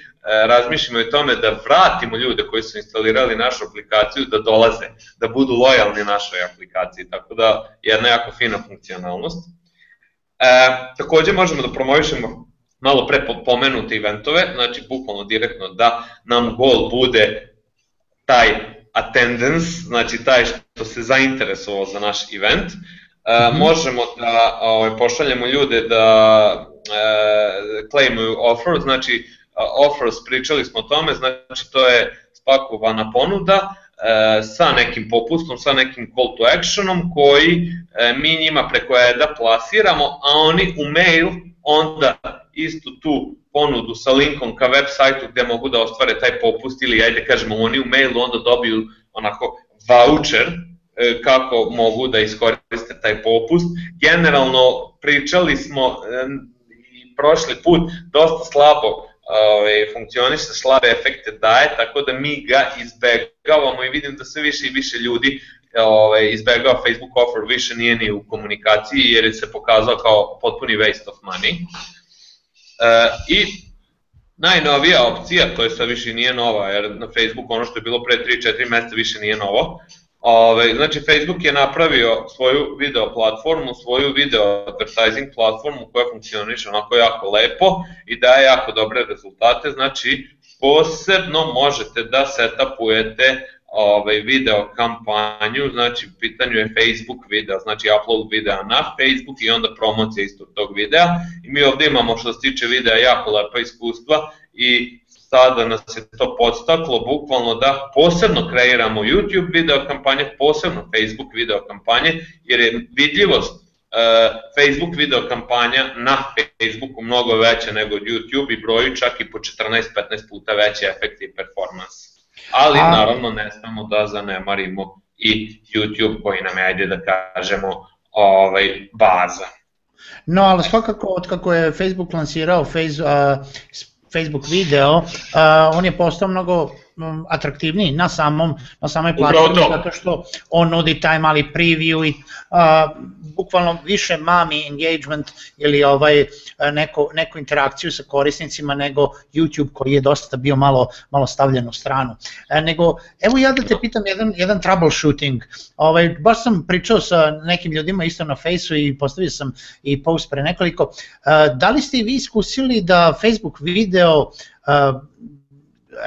razmišljamo o tome da vratimo ljude koji su instalirali našu aplikaciju da dolaze, da budu lojalni našoj aplikaciji, tako da jedna jako fina funkcionalnost. E, takođe možemo da promovišemo malo pre pomenute eventove, znači bukvalno direktno da nam gol bude taj attendance, znači taj što se zainteresovao za naš event. E, mm -hmm. Možemo da ovaj, pošaljemo ljude da e, claimuju offer, znači offers, pričali smo o tome, znači to je spakovana ponuda e, sa nekim popustom, sa nekim call to actionom koji e, mi njima preko EDA plasiramo, a oni u mail onda istu tu ponudu sa linkom ka web sajtu gde mogu da ostvare taj popust ili ajde kažemo oni u mailu onda dobiju onako voucher e, kako mogu da iskoriste taj popust. Generalno pričali smo prošli put dosta slabo ovaj, funkcioniše, slabe efekte daje, tako da mi ga izbegavamo i vidim da sve više i više ljudi ovaj, izbegava Facebook offer, više nije ni u komunikaciji jer je se pokazao kao potpuni waste of money. E, I najnovija opcija, to je sad više nije nova, jer na Facebooku ono što je bilo pre 3-4 mesta više nije novo, Ove, znači Facebook je napravio svoju video platformu, svoju video advertising platformu koja funkcioniše onako jako lepo i daje jako dobre rezultate, znači posebno možete da setupujete ovaj, video kampanju, znači u pitanju je Facebook video, znači upload videa na Facebook i onda promocija istog tog videa. I mi ovde imamo što se tiče videa jako lepa iskustva i sada nas je to podstaklo bukvalno da posebno kreiramo YouTube video kampanje, posebno Facebook video kampanje, jer je vidljivost uh, Facebook video kampanja na Facebooku mnogo veća nego YouTube i broju čak i po 14-15 puta veće efekte i performans. Ali A... naravno ne smemo da zanemarimo i YouTube koji nam je, ajde da kažemo, ovaj, baza. No, ali svakako od kako je Facebook lansirao face, uh, Facebook video, uh, on je postao mnogo atraktivniji na samom na samoj platformi zato što on nudi taj mali preview i uh, bukvalno više mami engagement ili ovaj neko neku interakciju sa korisnicima nego YouTube koji je dosta bio malo malo stavljen u stranu. E, nego evo ja da te pitam jedan jedan troubleshooting. Ovaj baš sam pričao sa nekim ljudima isto na Faceu i postavio sam i post pre nekoliko. Uh, da li ste vi iskusili da Facebook video uh,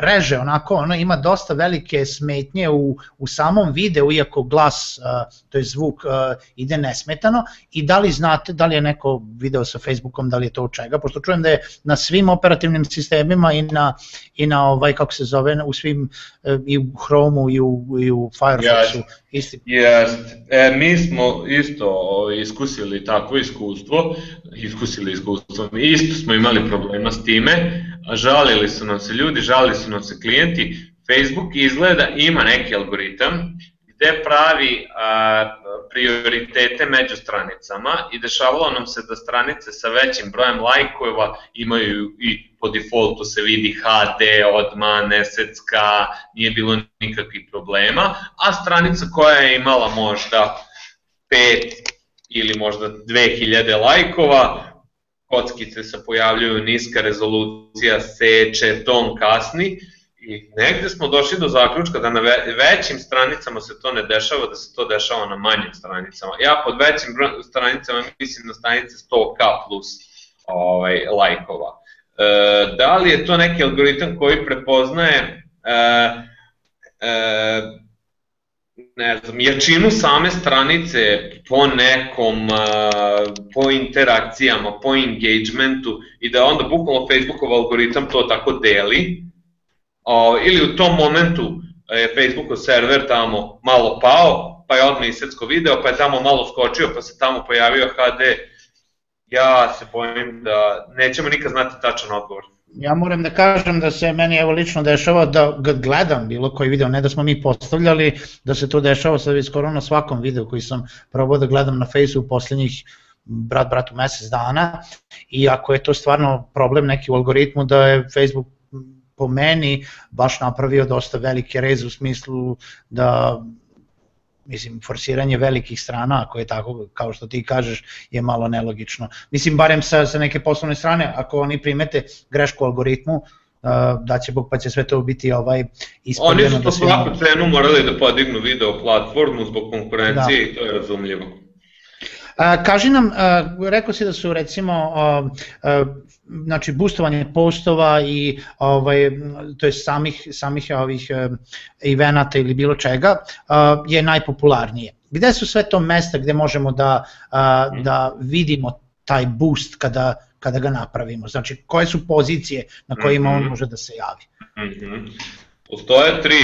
reže, onako, ono ima dosta velike smetnje u, u samom videu, iako glas, uh, to je zvuk, uh, ide nesmetano i da li znate, da li je neko video sa Facebookom, da li je to u čega, pošto čujem da je na svim operativnim sistemima i na, i na ovaj, kako se zove, u svim, uh, i u Chromeu i u, i u Firefoxu, yes. isti. Yes. E, mi smo isto ovaj, iskusili takvo iskustvo, iskusili iskustvo, mi isto smo imali problema s time, žalili su nam se ljudi, žalili su nam se klijenti, Facebook izgleda ima neki algoritam gde pravi a, prioritete među stranicama i dešavalo nam se da stranice sa većim brojem lajkova imaju i po defaultu se vidi HD, odma, nesecka, nije bilo nikakvih problema, a stranica koja je imala možda 5 ili možda 2000 lajkova, kockice se pojavljuju, niska rezolucija, seče, ton kasni i negde smo došli do zaključka da na većim stranicama se to ne dešava, da se to dešava na manjim stranicama. Ja pod većim stranicama mislim na stranice 100k plus ovaj, lajkova. E, da li je to neki algoritam koji prepoznaje e, e, ne znam, jačinu same stranice po nekom, po interakcijama, po engagementu i da onda bukvalno Facebookov algoritam to tako deli, ili u tom momentu je Facebookov server tamo malo pao, pa je odmah isecko video, pa je tamo malo skočio, pa se tamo pojavio HD, ja se bojim da nećemo nikad znati tačan odgovor ja moram da kažem da se meni evo lično dešava da gledam bilo koji video, ne da smo mi postavljali, da se to dešava sad skoro na svakom videu koji sam probao da gledam na fejsu u poslednjih brat bratu mesec dana. I ako je to stvarno problem neki u algoritmu da je Facebook po meni baš napravio dosta velike reze u smislu da mislim, forsiranje velikih strana, ako je tako, kao što ti kažeš, je malo nelogično. Mislim, barem sa, sa neke poslovne strane, ako oni primete grešku algoritmu, da će Bog pa će sve to biti ovaj ispaljeno. Oni su to da svaku cenu morali da podignu video platformu zbog konkurencije da. i to je razumljivo. A, kaži nam, a, rekao si da su recimo a, a, znači boostovanje postova i ovaj to je samih samih ovih evenata ili bilo čega je najpopularnije. Gde su sve to mesta gde možemo da da vidimo taj boost kada kada ga napravimo? Znači, koje su pozicije na kojima on mhm. može da se javi? Mm -hmm. Postoje tri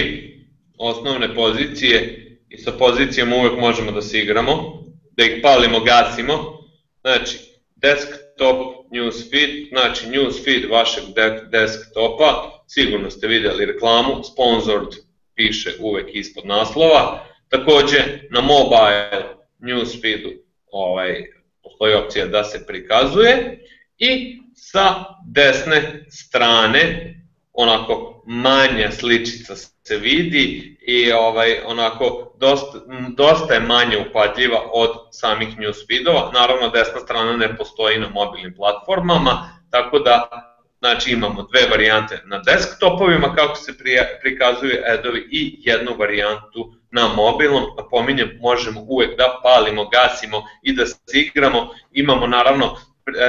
osnovne pozicije i sa pozicijama uvek možemo da se igramo, da ih palimo, gasimo. Znači, desktop newsfeed, znači newsfeed vašeg desktopa, sigurno ste videli reklamu, sponsored piše uvek ispod naslova. Takođe, na mobile newsfeedu ovaj, postoji opcija da se prikazuje i sa desne strane onako manja sličica se vidi i ovaj onako dosta, dosta je manje upadljiva od samih newsfeedova. Naravno desna strana ne postoji na mobilnim platformama, tako da znači imamo dve varijante na desktopovima kako se prikazuje adovi i jednu varijantu na mobilnom, napominjem možemo uvek da palimo, gasimo i da se igramo, imamo naravno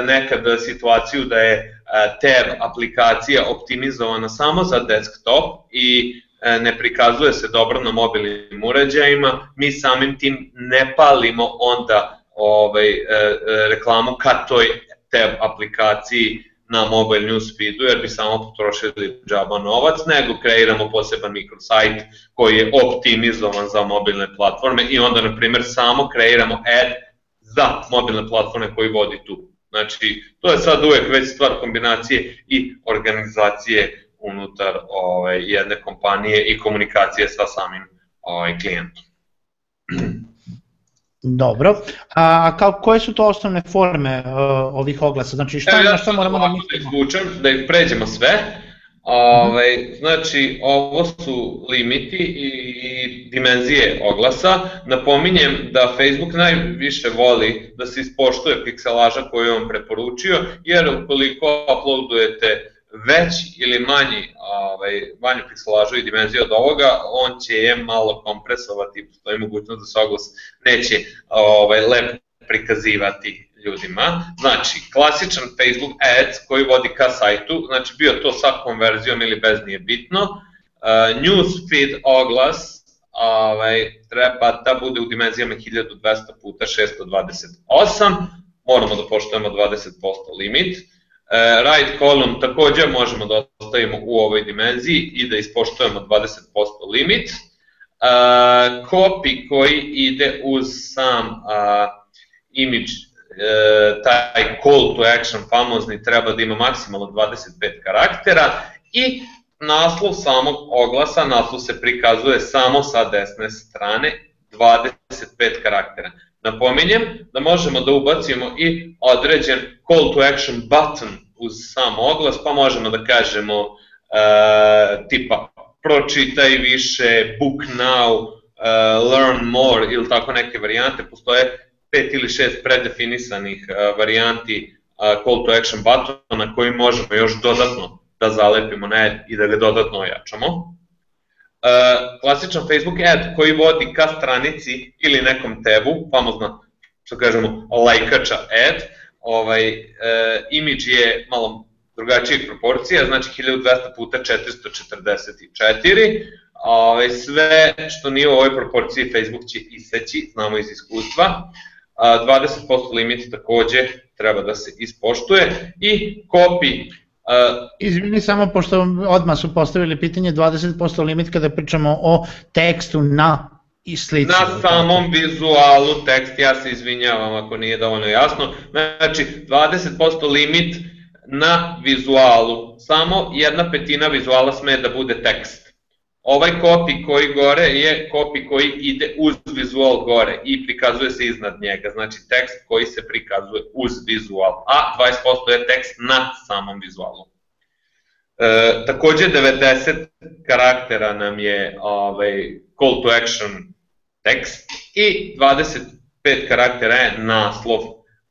nekad situaciju da je tab aplikacija optimizovana samo za desktop i E, ne prikazuje se dobro na mobilnim uređajima, mi samim tim ne palimo onda ovaj, e, e, reklamu ka toj tab aplikaciji na mobile news feedu, jer bi samo potrošili džaba novac, nego kreiramo poseban mikrosajt koji je optimizovan za mobilne platforme i onda, na primjer, samo kreiramo ad za mobilne platforme koji vodi tu. Znači, to je sad uvek već stvar kombinacije i organizacije unutar ovaj, jedne kompanije i komunikacije sa samim ovaj, klijentom. Dobro. A kao, koje su to osnovne forme uh, ovih oglasa? Znači šta, Evo, ja na šta moramo da mislimo? Da izvučem, da ih pređemo sve. Ove, mhm. znači, ovo su limiti i, i dimenzije oglasa. Napominjem da Facebook najviše voli da se ispoštuje pikselaža koju je on preporučio, jer ukoliko uploadujete veći ili manji, ovaj, manju pikselažu i dimenziju od ovoga, on će je malo kompresovati, postoji mogućnost da se oglas neće ovaj, lepo prikazivati ljudima. Znači, klasičan Facebook ads koji vodi ka sajtu, znači bio to sa konverzijom ili bez nije bitno, uh, newsfeed oglas ovaj, treba da bude u dimenzijama 1200 puta 628, moramo da poštujemo 20% limit, E, right column takođe možemo da ostavimo u ovoj dimenziji i da ispoštujemo 20% limit. E, copy koji ide uz sam image, e, taj call to action famozni treba da ima maksimalno 25 karaktera i naslov samog oglasa, naslov se prikazuje samo sa desne strane, 25 karaktera. Napominjem da možemo da ubacimo i određen call to action button uz sam oglas, pa možemo da kažemo uh, tipa pročitaj više, book now, uh, learn more ili tako neke varijante. Postoje pet ili šest predefinisanih uh, varijanti uh, call to action buttona koji možemo još dodatno da zalepimo na i da ga dodatno ojačamo. Uh, klasičan Facebook ad koji vodi ka stranici ili nekom tebu, famozna, što kažemo, lajkača ad, ovaj, uh, imidž je malo drugačijih proporcija, znači 1200 puta 444, ovaj, sve što nije u ovoj proporciji Facebook će iseći, znamo iz iskustva, 20% limit takođe treba da se ispoštuje i copy Uh, Izvini samo, pošto odmah su postavili pitanje 20% limit kada pričamo o tekstu na i slici. Na samom vizualu tekst, ja se izvinjavam ako nije dovoljno jasno, znači 20% limit na vizualu, samo jedna petina vizuala sme da bude tekst. Ovaj kopi koji gore je kopi koji ide uz vizual gore i prikazuje se iznad njega, znači tekst koji se prikazuje uz vizual, a 20% je tekst na samom vizualu. E, takođe 90 karaktera nam je ovaj, call to action tekst i 25 karaktera je naslov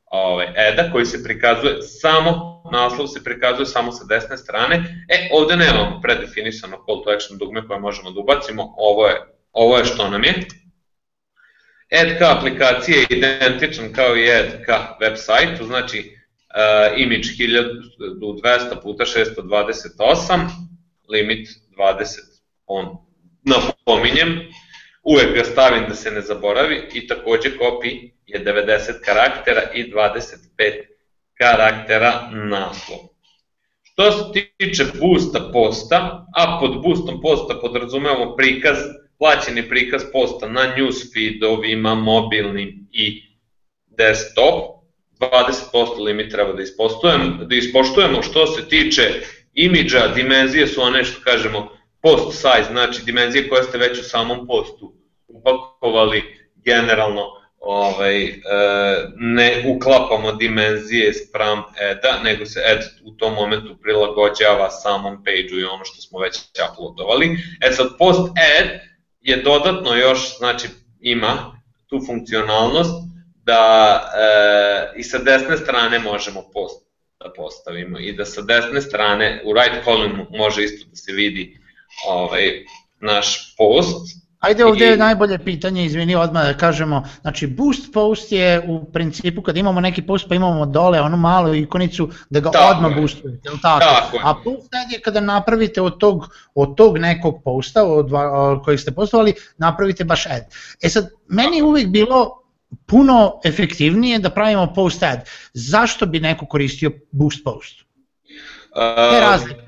ovaj, eda koji se prikazuje samo naslov se prikazuje samo sa desne strane. E, ovde nemamo predefinisano call to action dugme koje možemo da ubacimo, ovo je, ovo je što nam je. Add ka aplikacije je identičan kao i add ka web sajtu, znači uh, image 1200 puta 628, limit 20 on. Napominjem, uvek ga stavim da se ne zaboravi i takođe copy je 90 karaktera i 25 karaktera naslov. Što se tiče boosta posta, a pod boostom posta podrazumevamo prikaz, plaćeni prikaz posta na newsfeedovima, mobilnim i desktop, 20% limit treba da ispoštujemo, da ispoštujemo što se tiče imidža, dimenzije su one što kažemo post size, znači dimenzije koje ste već u samom postu upakovali generalno ovaj, e, ne uklapamo dimenzije spram eda, nego se ed u tom momentu prilagođava samom page-u i ono što smo već uploadovali. E sad, post ed je dodatno još, znači ima tu funkcionalnost da e, i sa desne strane možemo post da postavimo i da sa desne strane u right column može isto da se vidi ovaj, naš post Ajde ovde je najbolje pitanje, izvini odmah da kažemo, znači boost post je u principu kad imamo neki post pa imamo dole onu malu ikonicu da ga tako odmah je. boostujete, je tako? tako A post je kada napravite od tog, od tog nekog posta od, kojeg ste postovali, napravite baš ad. E sad, meni je uvijek bilo puno efektivnije da pravimo post ad. Zašto bi neko koristio boost post? Uh, je razlika?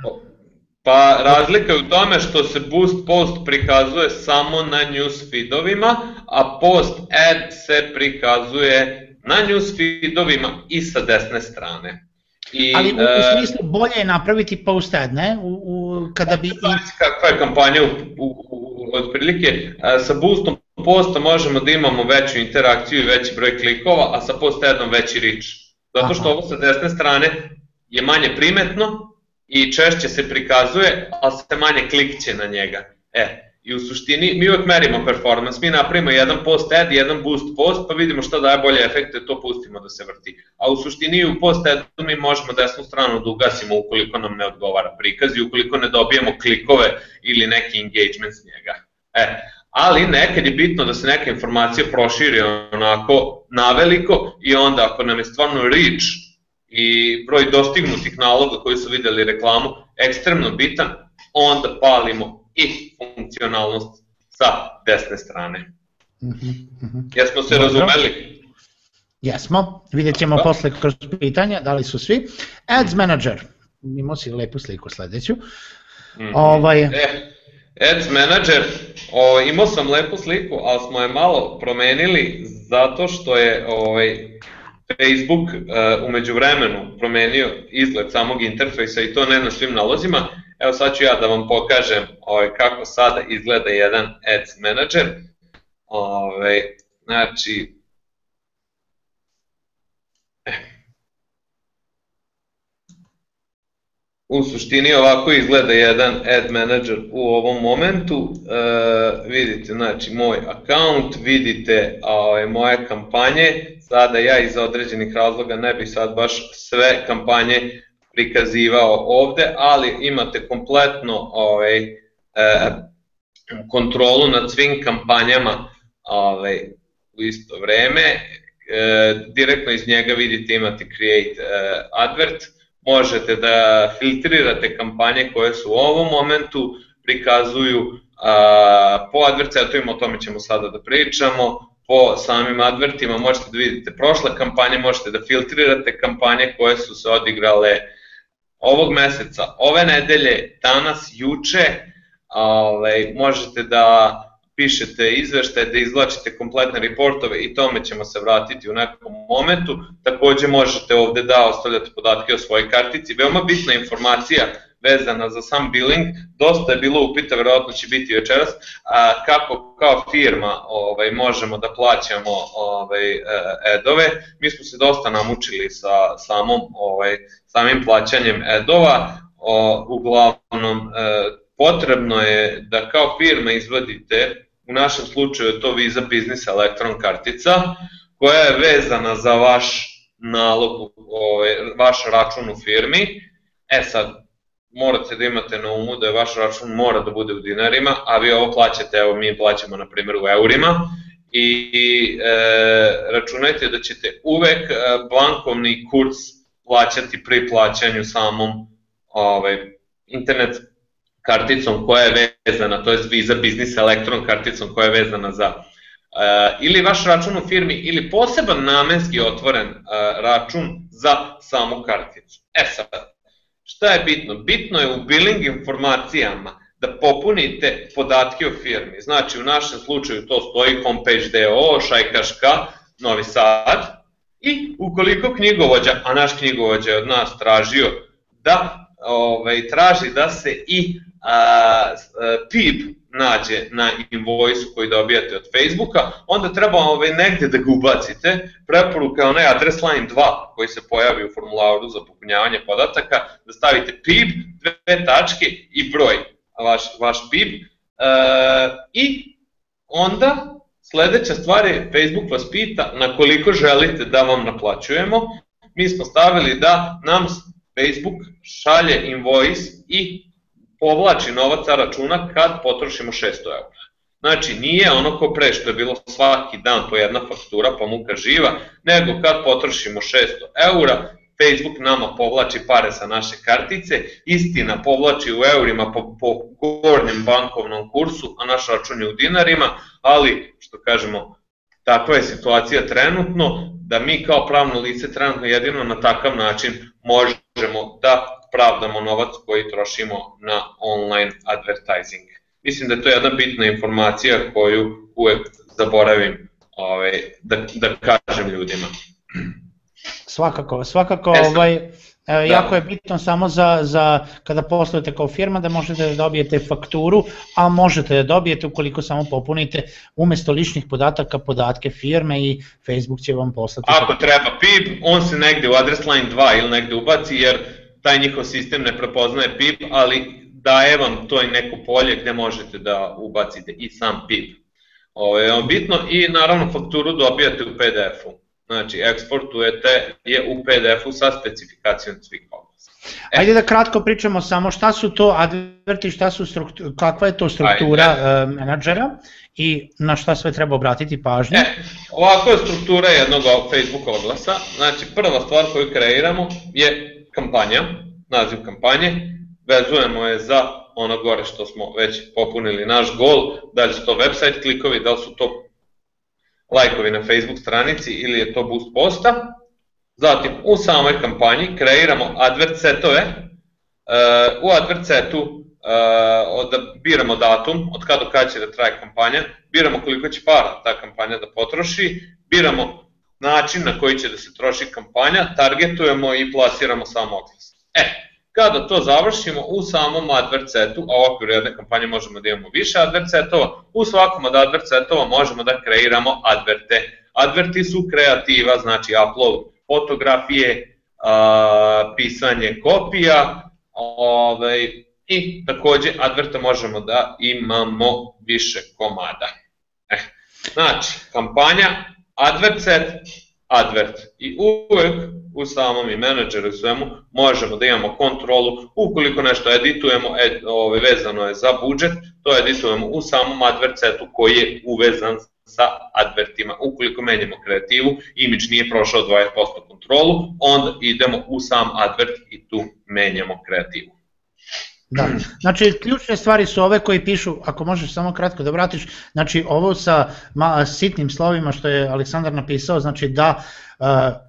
Pa razlika je u tome što se boost post prikazuje samo na news feedovima, a post ad se prikazuje na news feedovima i sa desne strane. I, Ali u, u e, smislu bolje je napraviti post ad, ne? U, u, kada bi... Kakva je kampanja u, u, u, otprilike, e, sa boostom posta možemo da imamo veću interakciju i veći broj klikova, a sa post adom veći reach. Zato što Aha. ovo sa desne strane je manje primetno, i češće se prikazuje, ali se manje klikće na njega. E, I u suštini mi uvek merimo performance, mi napravimo jedan post ad, jedan boost post, pa vidimo šta daje bolje efekte, to pustimo da se vrti. A u suštini u post adu mi možemo desnu stranu da ugasimo ukoliko nam ne odgovara prikaz i ukoliko ne dobijemo klikove ili neki engagement s njega. E, ali nekad je bitno da se neka informacija proširi onako naveliko i onda ako nam je stvarno reach i broj dostignutih naloga koji su videli reklamu ekstremno bitan, onda palimo i funkcionalnost sa desne strane. Mm -hmm. Jesmo se Dobro. razumeli? Jesmo, vidjet ćemo da. posle kroz pitanja, da li su svi. Ads Manager, imao si lepu sliku sledeću. Mm -hmm. ovaj... e, Ads Manager, o, imao sam lepu sliku, ali smo je malo promenili zato što je ovaj, Facebook uh, umeđu vremenu promenio izgled samog interfejsa i to ne na svim nalozima. Evo sad ću ja da vam pokažem ovaj, kako sada izgleda jedan Ads Manager. Ovaj, znači, u suštini ovako izgleda jedan ad manager u ovom momentu. E, vidite, znači, moj account, vidite ove, moje kampanje. Sada ja iz određenih razloga ne bi sad baš sve kampanje prikazivao ovde, ali imate kompletno ovaj, e, kontrolu nad svim kampanjama ovaj, u isto vreme. E, direktno iz njega vidite imate create e, advert, možete da filtrirate kampanje koje su u ovom momentu prikazuju a, po advercetovima, o tome ćemo sada da pričamo, po samim advertima možete da vidite prošle kampanje, možete da filtrirate kampanje koje su se odigrale ovog meseca, ove nedelje, danas, juče, ovaj, možete da pišete izveštaje, da izvlačite kompletne reportove i tome ćemo se vratiti u nekom momentu. Takođe možete ovde da ostavljate podatke o svojoj kartici. Veoma bitna informacija vezana za sam billing, dosta je bilo upita, verovatno će biti večeras, a, kako kao firma ovaj, možemo da plaćamo ovaj, edove. Mi smo se dosta namučili sa samom, ovaj, samim plaćanjem edova, o, uglavnom e, potrebno je da kao firma izvadite, u našem slučaju je to Visa Business Electron kartica, koja je vezana za vaš nalog, ovaj, vaš račun u firmi. E sad, morate da imate na umu da je vaš račun mora da bude u dinarima, a vi ovo plaćate, evo mi plaćamo na primjer u eurima, i e, računajte da ćete uvek e, bankovni kurs plaćati pri plaćanju samom ovaj, internet karticom koja je vezana, to je Visa Business Electron karticom koja je vezana za ili vaš račun u firmi ili poseban namenski otvoren uh, račun za samu karticu. E sad, šta je bitno? Bitno je u billing informacijama da popunite podatke o firmi. Znači, u našem slučaju to stoji homepage DO, šajkaška, Novi Sad, i ukoliko knjigovođa, a naš knjigovođa je od nas tražio da ovaj, traži da se i a, a, PIB nađe na invoice koji dobijate od Facebooka, onda treba ovaj, negde da ga ubacite. Preporuka je onaj adres line 2 koji se pojavi u formularu za popunjavanje podataka, da stavite PIB, dve tačke i broj vaš, vaš PIB. E, I onda sledeća stvar je Facebook vas pita na koliko želite da vam naplaćujemo. Mi smo stavili da nam Facebook šalje invoice i povlači novac sa računa kad potrošimo 600 eura. Znači, nije ono ko pre što je bilo svaki dan po jedna faktura pa muka živa, nego kad potrošimo 600 eura, Facebook nama povlači pare sa naše kartice, istina povlači u eurima po, po gornjem bankovnom kursu, a naš račun je u dinarima, ali, što kažemo, takva je situacija trenutno, da mi kao pravno lice trenutno jedino na takav način možemo da pravdamo novac koji trošimo na online advertising. Mislim da je to jedna bitna informacija koju uvek zaboravim ovaj, da, da kažem ljudima. Svakako, svakako e, ovaj, e, da. jako je bitno samo za, za kada poslujete kao firma da možete da dobijete fakturu, a možete da dobijete ukoliko samo popunite umesto ličnih podataka podatke firme i Facebook će vam poslati. Ako treba PIB, on se negde u address line 2 ili negde ubaci jer taj njihov sistem ne prepoznaje PIB, ali daje vam to i neko polje gde možete da ubacite i sam PIB. Ovo je bitno i naravno fakturu dobijate u PDF-u. Znači, eksportujete je u PDF-u sa specifikacijom svih oglasa. E. Ajde da kratko pričamo samo šta su to adverti, šta su struktura, kakva je to struktura Ajde. uh, menadžera i na šta sve treba obratiti pažnju. E, ovako je struktura jednog Facebook oglasa. Znači, prva stvar koju kreiramo je kampanja, naziv kampanje, vezujemo je za ono gore što smo već popunili naš gol, da li su to website klikovi, da li su to lajkovi na Facebook stranici ili je to boost posta. Zatim u samoj kampanji kreiramo advert setove. E, u advert setu e, da biramo datum, od kada kada će da traje kampanja, biramo koliko će para ta kampanja da potroši, biramo način na koji će da se troši kampanja, targetujemo i plasiramo sam oglas. E, kada to završimo u samom advert setu, a u okviru jedne kampanje možemo da imamo više advert setova, u svakom od advert setova možemo da kreiramo adverte. Adverti su kreativa, znači upload fotografije, a, pisanje kopija, ovaj, i takođe adverta možemo da imamo više komada. E, znači, kampanja, advert set, advert. I uvek u samom i menadžeru i svemu možemo da imamo kontrolu. Ukoliko nešto editujemo, ed, ove, vezano je za budžet, to editujemo u samom advert setu koji je uvezan sa advertima. Ukoliko menjamo kreativu, imidž nije prošao 20% kontrolu, onda idemo u sam advert i tu menjamo kreativu. Da. Znači, ključne stvari su ove koji pišu, ako možeš samo kratko da vratiš, znači ovo sa ma, sitnim slovima što je Aleksandar napisao, znači da uh,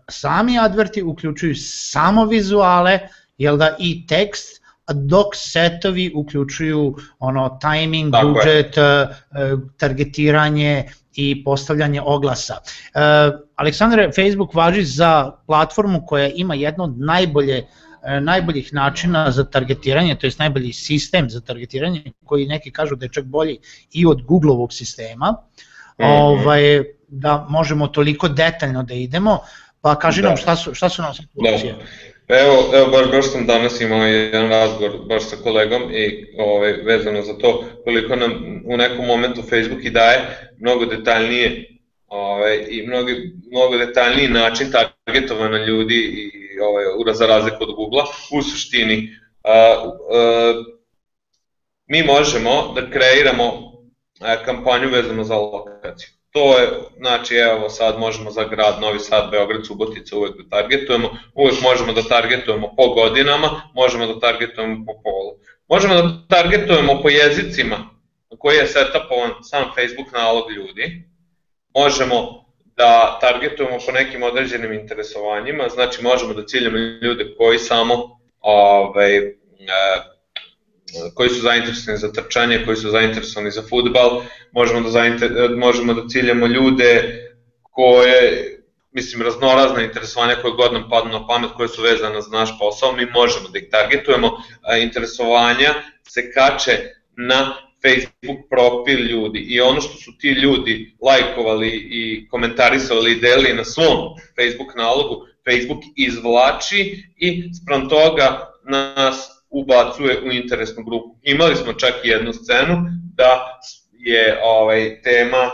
sami adverti uključuju samo vizuale, jel da i tekst, dok setovi uključuju ono timing, Tako budžet, uh, targetiranje i postavljanje oglasa. Uh, Aleksandar, Facebook važi za platformu koja ima jedno od najbolje uh, E, najboljih načina za targetiranje, to je najbolji sistem za targetiranje, koji neki kažu da je čak bolji i od Googleovog sistema, mm -hmm. ovaj, da možemo toliko detaljno da idemo, pa kaži da. nam šta su, šta su nam situacije. Da. Pa evo, evo baš, baš sam danas imao jedan razgovor baš sa kolegom i ovaj, vezano za to koliko nam u nekom momentu Facebook i daje mnogo detaljnije ovaj, i mnogo, mnogo detaljniji način targetovana ljudi i ovaj, za razliku od Google-a, u suštini a, a, mi možemo da kreiramo kampanju vezano za lokaciju. To je, znači evo sad možemo za grad Novi Sad, Beograd, Subotica uvek da targetujemo, uvek možemo da targetujemo po godinama, možemo da targetujemo po polu. Možemo da targetujemo po jezicima koji je setapovan sam Facebook nalog ljudi možemo da targetujemo po nekim određenim interesovanjima, znači možemo da ciljamo ljude koji samo ovaj, e, koji su zainteresovani za trčanje, koji su zainteresovani za futbal, možemo da, zainter, možemo da ciljamo ljude koje, mislim, raznorazna interesovanja koje god nam padnu na pamet, koje su vezane za naš posao, mi možemo da ih targetujemo. Interesovanja se kače na Facebook profil ljudi i ono što su ti ljudi lajkovali i komentarisali i delili na svom Facebook nalogu, Facebook izvlači i sprem toga nas ubacuje u interesnu grupu. Imali smo čak i jednu scenu da je ovaj tema e,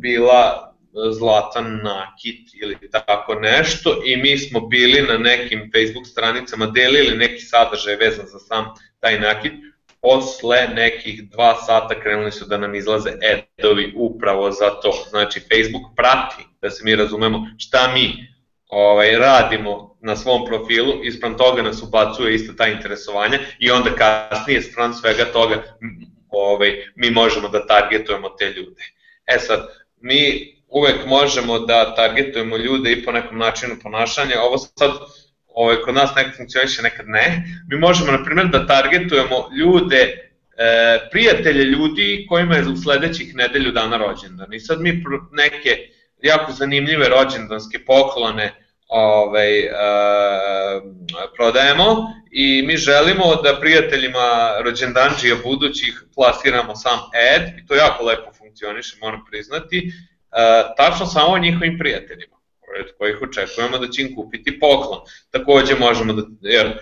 bila zlatan nakit ili tako nešto i mi smo bili na nekim Facebook stranicama delili neki sadržaj vezan za sam taj nakit posle nekih dva sata krenuli su da nam izlaze edovi upravo za to. Znači, Facebook prati, da se mi razumemo, šta mi ovaj, radimo na svom profilu, ispram toga nas ubacuje isto ta interesovanja i onda kasnije stran svega toga ovaj, mi možemo da targetujemo te ljude. E sad, mi uvek možemo da targetujemo ljude i po nekom načinu ponašanja, ovo sad ovaj, kod nas nekad funkcioniše, nekad ne. Mi možemo, na primjer, da targetujemo ljude, e, prijatelje ljudi kojima je u sledećih nedelju dana rođendan. I sad mi neke jako zanimljive rođendanske poklone ovaj, e, prodajemo i mi želimo da prijateljima rođendanđija budućih plasiramo sam ad i to jako lepo funkcioniše, moram priznati, e, tačno samo njihovim prijateljima od kojih očekujemo da će im kupiti poklon. Takođe možemo da, jer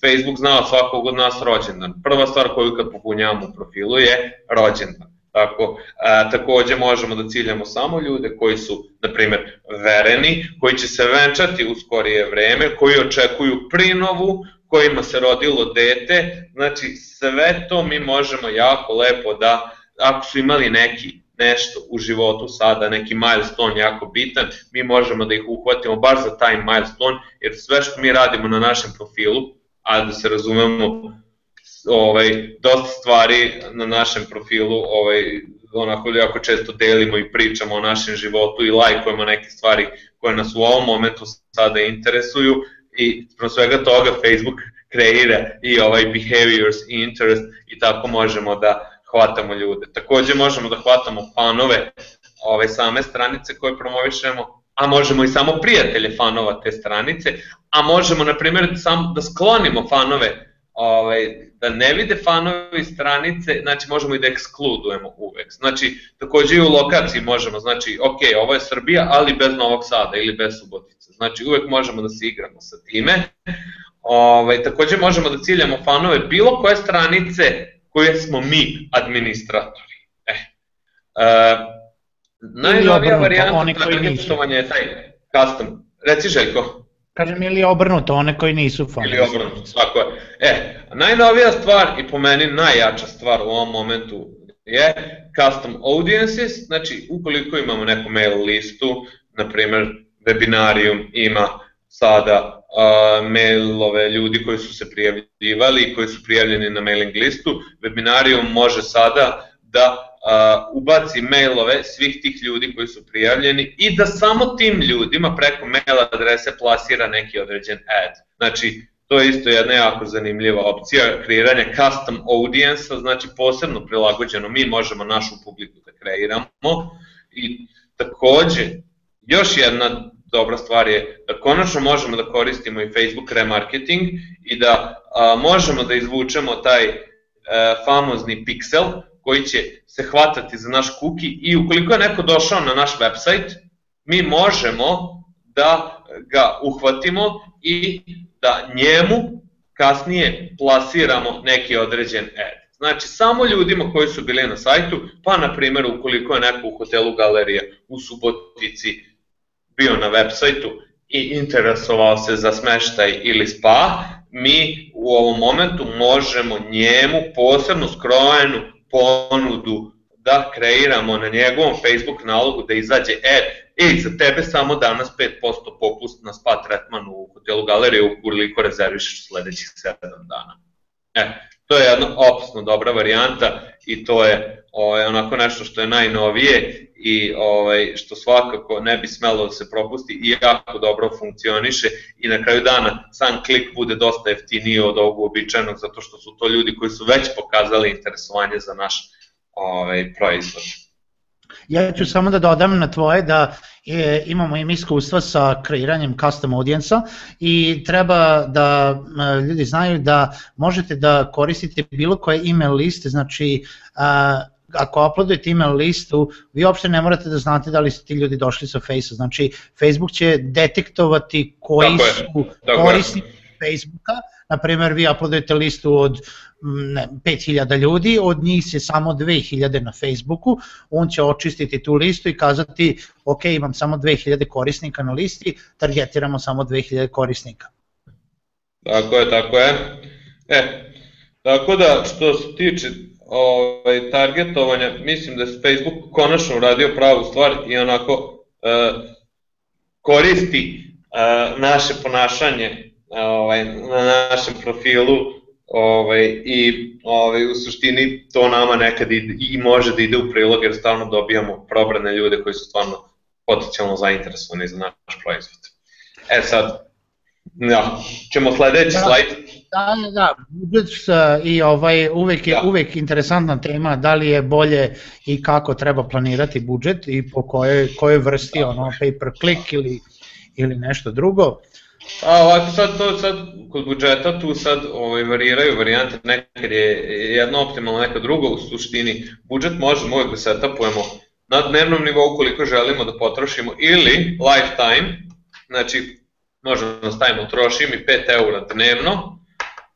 Facebook zna svakog od nas rođendan. Prva stvar koju kad popunjavamo u profilu je rođendan. Tako, a, takođe možemo da ciljamo samo ljude koji su, na primer, vereni, koji će se venčati u skorije vreme, koji očekuju prinovu, kojima se rodilo dete, znači sve to mi možemo jako lepo da, ako su imali neki nešto u životu sada, neki milestone jako bitan, mi možemo da ih uhvatimo baš za taj milestone, jer sve što mi radimo na našem profilu, a da se razumemo, ovaj, dosta stvari na našem profilu, ovaj, onako jako često delimo i pričamo o našem životu i lajkujemo neke stvari koje nas u ovom momentu sada interesuju i pro svega toga Facebook kreira i ovaj behaviors i interest i tako možemo da hvatamo ljude. Takođe možemo da hvatamo fanove ove same stranice koje promovišemo, a možemo i samo prijatelje fanova te stranice, a možemo, na primjer, sam, da sklonimo fanove, ovaj, da ne vide fanovi stranice, znači možemo i da ekskludujemo uvek. Znači, takođe i u lokaciji možemo, znači, ok, ovo je Srbija, ali bez Novog Sada ili bez Subotice. Znači, uvek možemo da se igramo sa time. Ovaj, takođe možemo da ciljamo fanove bilo koje stranice koje smo mi administratori. E. E, najnovija varijanta targetovanja je taj custom. Reci Željko. Kažem, ili obrnuto, one koji nisu fanovi. Ili obrnuto, svako je. E, najnovija stvar i po meni najjača stvar u ovom momentu je custom audiences, znači ukoliko imamo neku mail listu, na primer webinarium ima sada mailove ljudi koji su se prijavljivali i koji su prijavljeni na mailing listu, Webinarium može sada da ubaci mailove svih tih ljudi koji su prijavljeni i da samo tim ljudima preko mail adrese plasira neki određen ad. Znači, to je isto jedna jako zanimljiva opcija kreiranja custom audience znači posebno prilagođeno mi možemo našu publiku da kreiramo i takođe još jedna dobra stvar je da konačno možemo da koristimo i Facebook remarketing i da a, možemo da izvučemo taj a, e, famozni pixel koji će se hvatati za naš kuki i ukoliko je neko došao na naš website, mi možemo da ga uhvatimo i da njemu kasnije plasiramo neki određen ad. Znači, samo ljudima koji su bili na sajtu, pa na primjer ukoliko je neko u hotelu Galerija u Subotici bio na web sajtu i interesovao se za smeštaj ili spa, mi u ovom momentu možemo njemu posebno skrojenu ponudu da kreiramo na njegovom Facebook nalogu da izađe e, ej, za tebe samo danas 5% popust na spa tretmanu u hotelu galerije ukoliko rezervišeš sledećih 7 dana. E, to je jedna opasno dobra varijanta i to je o, onako nešto što je najnovije i ovaj, što svakako ne bi smelo da se propusti i jako dobro funkcioniše i na kraju dana sam klik bude dosta jeftiniji od ovog uobičajenog zato što su to ljudi koji su već pokazali interesovanje za naš ovaj, proizvod. Ja ću samo da dodam na tvoje da e, imamo im iskustva sa kreiranjem custom audijensa i treba da e, ljudi znaju da možete da koristite bilo koje email liste, znači a, ako uploadujete email listu, vi uopšte ne morate da znate da li su ti ljudi došli sa Face-a, znači Facebook će detektovati koji tako su korisnici Facebooka, na primer vi uploadujete listu od ne, 5000 ljudi, od njih je samo 2000 na Facebooku, on će očistiti tu listu i kazati ok, imam samo 2000 korisnika na listi, targetiramo samo 2000 korisnika. Tako je, tako je. E, tako da što se tiče ovaj, targetovanja, mislim da je Facebook konačno uradio pravu stvar i onako e, koristi e, naše ponašanje ovaj, na našem profilu ovaj, i ovaj, u suštini to nama nekad i, i može da ide u prilog jer stalno dobijamo probrane ljude koji su stvarno potencijalno zainteresovani za naš proizvod. E sad, ja, ćemo sledeći da, slajd. Da, da, da, budžet i ovaj, uvek je da. uvek interesantna tema da li je bolje i kako treba planirati budžet i po kojoj, kojoj vrsti, da. ono, pay per click ili, ili nešto drugo. A ovako sad to sad kod budžeta tu sad ovaj, variraju varijante, nekad je jedno optimalno, neka drugo u suštini. Budžet možemo uvek da setupujemo na dnevnom nivou koliko želimo da potrošimo ili lifetime, znači možemo da stavimo troši mi 5 eura dnevno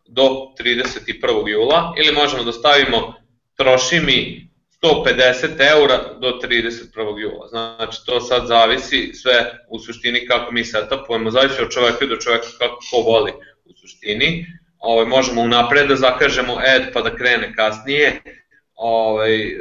do 31. jula ili možemo da stavimo troši mi 150 eura do 31. jula. Znači, to sad zavisi sve u suštini kako mi setupujemo, zavisi od čoveka do čoveka kako ko voli u suštini. Ovaj, možemo unapred da zakažemo ad pa da krene kasnije, ovaj, e,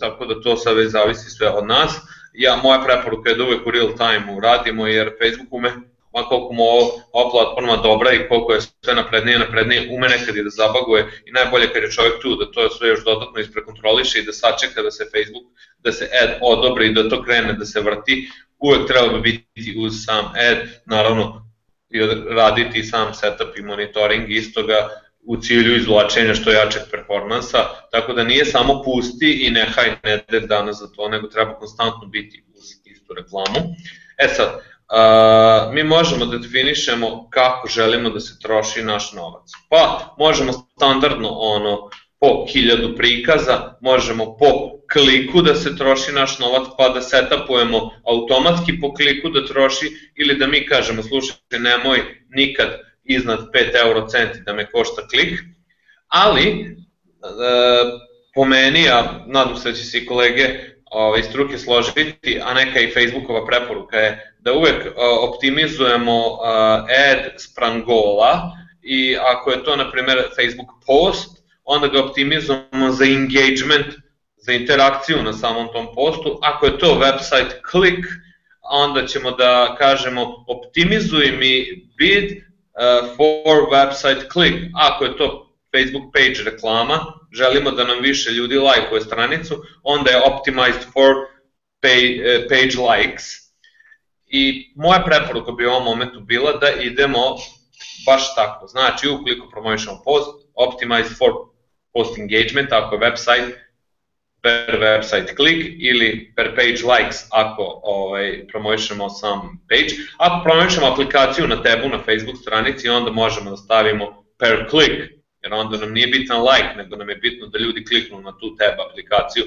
tako da to sad već zavisi sve od nas. Ja, moja preporuka je da uvek u real time uradimo, jer Facebook ume ma koliko mu ova platforma dobra i koliko je sve naprednije, naprednije, ume nekad i da zabaguje i najbolje kad je čovjek tu da to sve još dodatno isprekontroliše i da sačeka da se Facebook, da se ad odobri i da to krene da se vrti, uvek treba bi biti uz sam ad, naravno i raditi sam setup i monitoring istoga u cilju izvlačenja što jačeg performansa, tako da nije samo pusti i nehaj ne danas za to, nego treba konstantno biti uz istu reklamu. E sad, Uh, mi možemo da definišemo kako želimo da se troši naš novac. Pa možemo standardno ono po hiljadu prikaza, možemo po kliku da se troši naš novac, pa da setupujemo automatski po kliku da troši ili da mi kažemo slušajte nemoj nikad iznad 5 euro centi da me košta klik, ali uh, po meni, a nadam se da će se i kolege ovaj, struke složiti, a neka i Facebookova preporuka je da uvek optimizujemo ad spran gola i ako je to, na primjer, Facebook post, onda ga optimizujemo za engagement, za interakciju na samom tom postu. Ako je to website click, onda ćemo da kažemo optimizuj mi bid uh, for website click. Ako je to Facebook page reklama, želimo da nam više ljudi lajkuje stranicu, onda je optimized for page, uh, page likes I moja preporuka bi u ovom momentu bila da idemo baš tako. Znači, ukoliko promovišemo post, optimize for post engagement, ako je website, per website click ili per page likes ako ovaj, promovišemo sam page. Ako promovišemo aplikaciju na tebu na Facebook stranici, onda možemo da stavimo per click, jer onda nam nije bitan like, nego nam je bitno da ljudi kliknu na tu tab aplikaciju.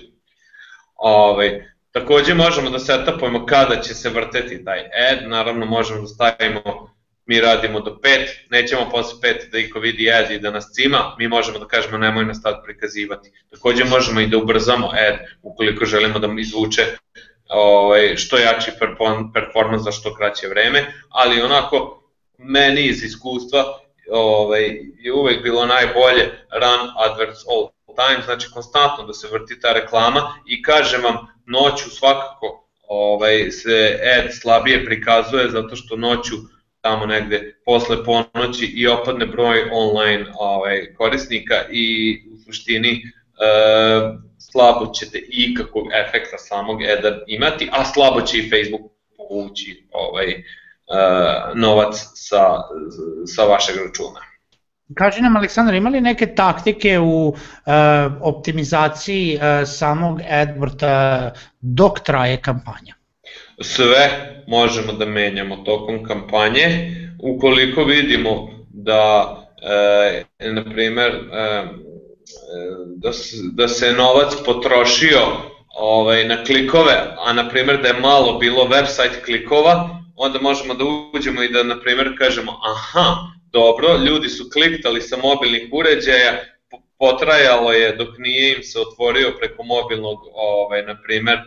Ovaj, Takođe možemo da setupujemo kada će se vrteti taj ad, naravno možemo da stavimo, mi radimo do 5, nećemo posle 5 da iko vidi ad i da nas cima, mi možemo da kažemo nemoj nas tad prikazivati. Takođe možemo i da ubrzamo ad ukoliko želimo da izvuče ovaj, što jači performans za što kraće vreme, ali onako meni iz iskustva ovaj, je uvek bilo najbolje run adverts all time, znači konstantno da se vrti ta reklama i kažem vam, noću svakako ovaj, se ad slabije prikazuje zato što noću tamo negde posle ponoći i opadne broj online ovaj, korisnika i u suštini e, slabo ćete ikakvog efekta samog eda imati, a slabo će i Facebook povući ovaj, novac sa, sa vašeg računa. Kaži nam, Aleksandar, ima li neke taktike u uh, optimizaciji uh, samog AdWorda dok traje kampanja? Sve možemo da menjamo tokom kampanje, ukoliko vidimo da, e, na primer, e, da, da se novac potrošio ovaj, na klikove, a na primer da je malo bilo website klikova, onda možemo da uđemo i da na primer kažemo aha, dobro, ljudi su kliktali sa mobilnih uređaja, potrajalo je dok nije im se otvorio preko mobilnog, ovaj, na primer,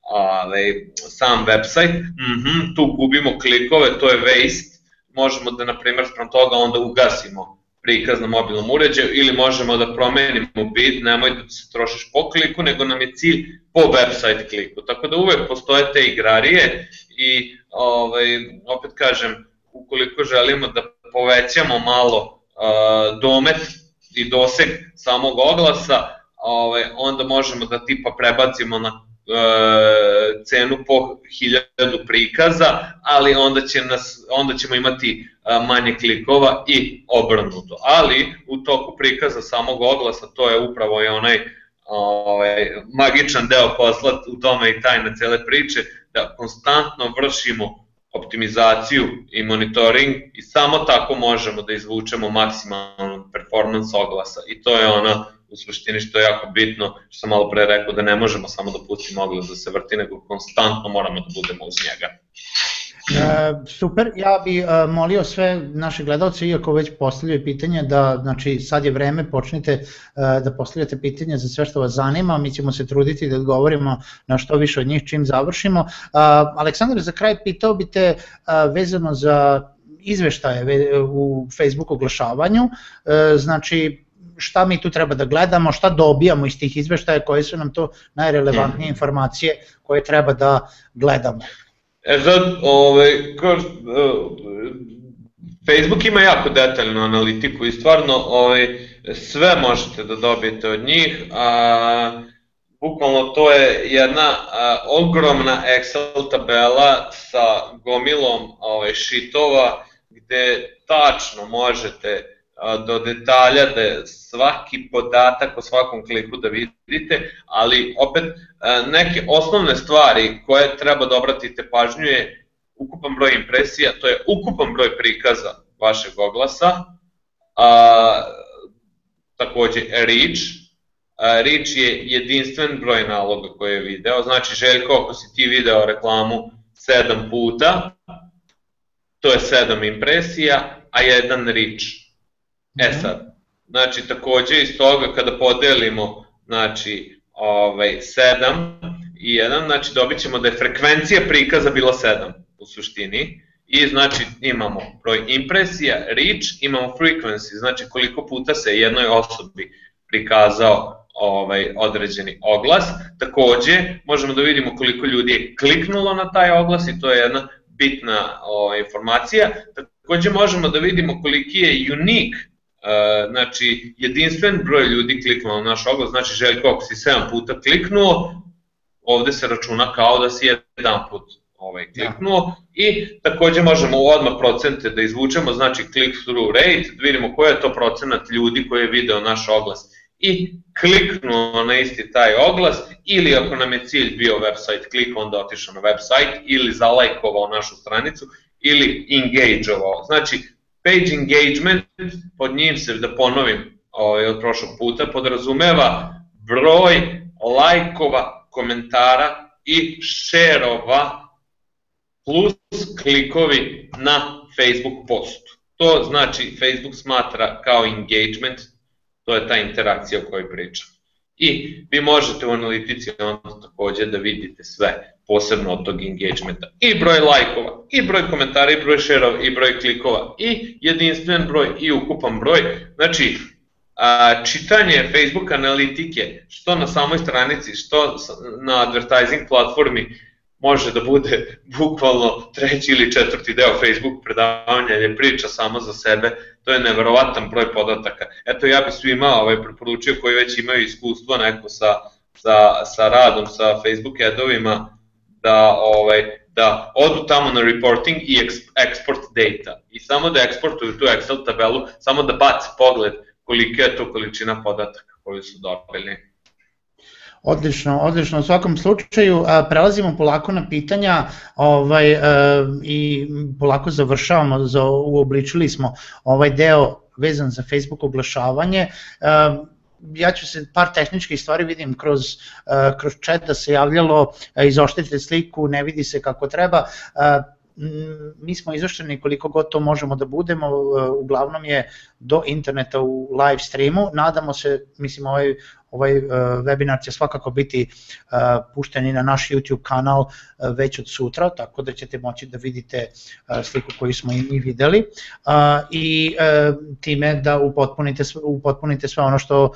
ovaj, sam website, mm -hmm, tu gubimo klikove, to je waste, možemo da, na primer, sprem toga onda ugasimo prikaz na mobilnom uređaju ili možemo da promenimo bit, nemoj da se trošiš po kliku, nego nam je cilj po website kliku. Tako da uvek postoje te igrarije i ovaj, opet kažem, ukoliko želimo da povećamo malo uh, domet i doseg samog oglasa, ovaj, onda možemo da tipa prebacimo na e, cenu po hiljadu prikaza, ali onda, će nas, onda ćemo imati e, manje klikova i obrnuto. Ali u toku prikaza samog oglasa to je upravo i onaj ovaj, magičan deo posla u tome i tajna cele priče, da konstantno vršimo optimizaciju i monitoring i samo tako možemo da izvučemo maksimalnu performance oglasa i to je ono u suštini što je jako bitno, što sam malo pre rekao da ne možemo samo da pustimo oglas da se vrti, nego konstantno moramo da budemo uz njega. E, super, ja bi e, molio sve naše gledalce, iako već postavljaju pitanje, da znači, sad je vreme, počnite e, da postavljate pitanje za sve što vas zanima, mi ćemo se truditi da odgovorimo na što više od njih čim završimo. Aleksandar, za kraj pitao bi te vezano za izveštaje u Facebook oglašavanju, znači šta mi tu treba da gledamo, šta dobijamo iz tih izveštaja, koje su nam to najrelevantnije informacije koje treba da gledamo. E sad, ovaj, ko, uh, Facebook ima jako detaljnu analitiku i stvarno ovaj, sve možete da dobijete od njih, a bukvalno to je jedna a, ogromna Excel tabela sa gomilom ovaj, šitova gde tačno možete do detalja da svaki podatak o svakom kliku da vidite, ali opet neke osnovne stvari koje treba da obratite pažnju je ukupan broj impresija, to je ukupan broj prikaza vašeg oglasa, a, takođe reach, a, reach je jedinstven broj naloga koje je video, znači Željko, ako si ti video reklamu 7 puta, to je 7 impresija, a jedan reach E mhm. sad, znači takođe iz toga kada podelimo znači, ovaj, 7 i 1, znači dobit ćemo da je frekvencija prikaza bila 7 u suštini i znači imamo broj impresija, reach, imamo frequency, znači koliko puta se jednoj osobi prikazao ovaj određeni oglas. Takođe, možemo da vidimo koliko ljudi je kliknulo na taj oglas i to je jedna bitna o, ovaj, informacija. Takođe možemo da vidimo koliki je unique znači jedinstven broj ljudi kliknuo na naš oglas, znači Željko ako si 7 puta kliknuo, ovde se računa kao da si jedan put ovaj, da. kliknuo ja. i takođe možemo odmah procente da izvučemo, znači click-through rate, da vidimo koji je to procenat ljudi koji je video naš oglas i kliknuo na isti taj oglas ili ako nam je cilj bio website klik, onda otišao na website ili zalajkovao našu stranicu ili engageovao. Znači, Page engagement, pod njim se, da ponovim ovaj, od prošlog puta, podrazumeva broj lajkova, komentara i šerova plus klikovi na Facebook postu. To znači Facebook smatra kao engagement, to je ta interakcija o kojoj pričam. I vi možete u analitici onda takođe da vidite sve posebno od tog engagementa. I broj lajkova, i broj komentara, i broj šerova, i broj klikova, i jedinstven broj, i ukupan broj. Znači, a, čitanje Facebook analitike, što na samoj stranici, što na advertising platformi, može da bude bukvalno treći ili četvrti deo Facebook predavanja ili priča samo za sebe, to je neverovatan broj podataka. Eto ja bih svima ovaj, preporučio koji već imaju iskustvo neko sa sa, sa radom, sa Facebook adovima, da, ovaj, da odu tamo na reporting i export data i samo da eksportuju tu Excel tabelu, samo da baci pogled kolika je to količina podataka koju su dobili. Odlično, odlično. U svakom slučaju prelazimo polako na pitanja ovaj, e, i polako završavamo, za, uobličili smo ovaj deo vezan za Facebook oglašavanje. E, ja ću se par tehničkih stvari vidim kroz, e, kroz chat da se javljalo, izoštite sliku, ne vidi se kako treba. Mi smo izošteni koliko god to možemo da budemo, uglavnom je do interneta u live streamu, nadamo se, mislim ovaj ovaj uh, webinar će svakako biti uh, pušten i na naš YouTube kanal uh, već od sutra, tako da ćete moći da vidite uh, sliku koju smo i mi videli uh, i uh, time da upotpunite, upotpunite sve ono što uh,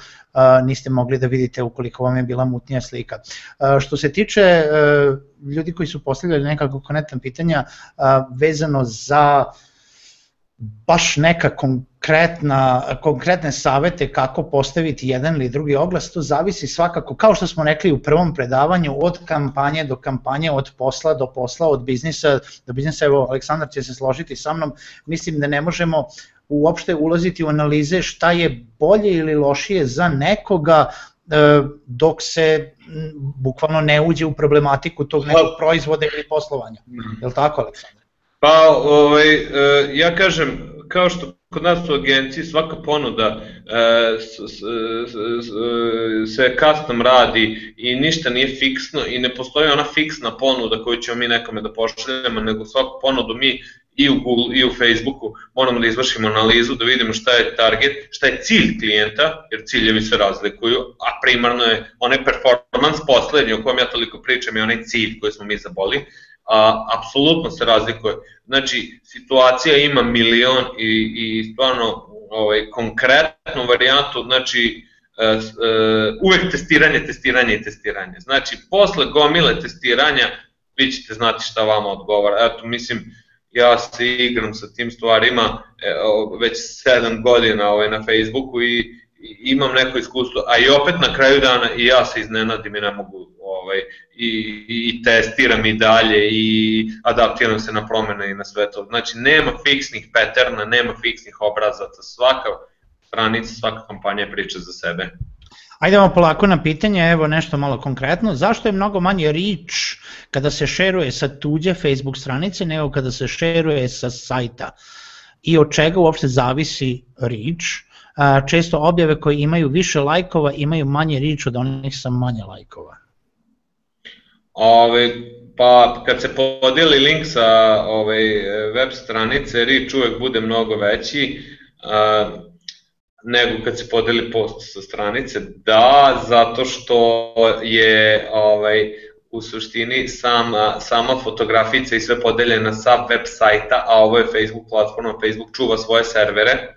niste mogli da vidite ukoliko vam je bila mutnija slika. Uh, što se tiče uh, ljudi koji su postavljali nekako konetna pitanja uh, vezano za baš neka konkretna, konkretne savete kako postaviti jedan ili drugi oglas, to zavisi svakako, kao što smo rekli u prvom predavanju, od kampanje do kampanje, od posla do posla, od biznisa do biznisa, evo Aleksandar će se složiti sa mnom, mislim da ne možemo uopšte ulaziti u analize šta je bolje ili lošije za nekoga e, dok se bukvalno ne uđe u problematiku tog nekog proizvoda ili poslovanja. Je li tako, Aleksandar? Pa, ovaj, e, ja kažem, kao što kod nas u agenciji svaka ponuda e, se custom radi i ništa nije fiksno i ne postoji ona fiksna ponuda koju ćemo mi nekome da pošaljemo, nego svaku ponudu mi i u Google i u Facebooku moramo da izvršimo analizu da vidimo šta je target, šta je cilj klijenta, jer ciljevi se razlikuju, a primarno je onaj performance poslednji o kojem ja toliko pričam i onaj cilj koji smo mi zaboli, a, apsolutno se razlikuje. Znači, situacija ima milion i, i stvarno ovaj, konkretnu varijantu, znači, e, uvek testiranje, testiranje i testiranje. Znači, posle gomile testiranja, vi ćete znati šta vama odgovara. Eto, mislim, ja se igram sa tim stvarima e, već 7 godina ovaj, na Facebooku i imam neko iskustvo, a i opet na kraju dana i ja se iznenadim i ne mogu ovaj, i, i testiram i dalje i adaptiram se na promene i na sve to. Znači nema fiksnih paterna, nema fiksnih obrazaca, svaka stranica, svaka kampanja priča za sebe. Ajdemo polako na pitanje, evo nešto malo konkretno. Zašto je mnogo manje reach kada se šeruje sa tuđe Facebook stranice nego kada se šeruje sa sajta? I od čega uopšte zavisi reach? često objave koje imaju više lajkova imaju manje rič od onih sa manje lajkova. Ove, pa kad se podeli link sa ove, web stranice, rič uvek bude mnogo veći a, nego kad se podeli post sa stranice. Da, zato što je ovaj, u suštini sama, sama fotografica i sve podeljena sa web sajta, a ovo je Facebook platforma, Facebook čuva svoje servere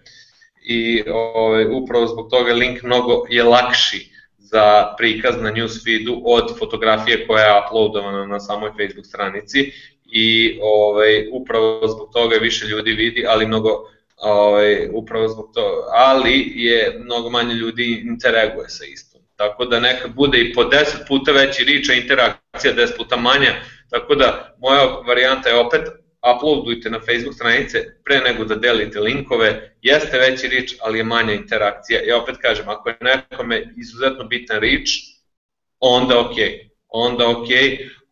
i ovaj, upravo zbog toga link mnogo je lakši za prikaz na newsfeedu od fotografije koja je uploadovana na samoj Facebook stranici i ovaj, upravo zbog toga više ljudi vidi, ali mnogo ovaj, upravo zbog toga, ali je mnogo manje ljudi interaguje sa istom. Tako da nekad bude i po 10 puta veći riča interakcija, 10 puta manja, tako da moja varijanta je opet uploadujte na Facebook stranice pre nego da delite linkove, jeste veći reach, ali je manja interakcija. Ja opet kažem, ako je nekome izuzetno bitan reach, onda ok, onda ok,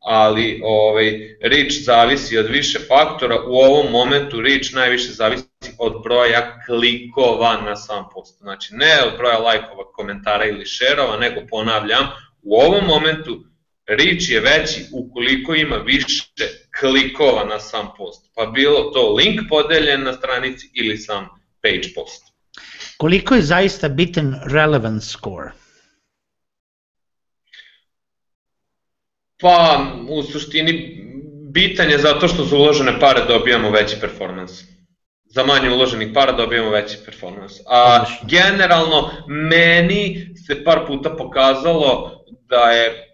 ali ovaj, reach zavisi od više faktora, u ovom momentu reach najviše zavisi od broja klikova na sam post. Znači ne od broja lajkova, komentara ili šerova, nego ponavljam, u ovom momentu reach je veći ukoliko ima više klikova na sam post, pa bilo to link podeljen na stranici ili sam page post. Koliko je zaista bitan relevance score? Pa, u suštini, bitan je zato što za uložene pare dobijamo veći performance. Za manje uloženih para dobijamo veći performance. A generalno, meni se par puta pokazalo da je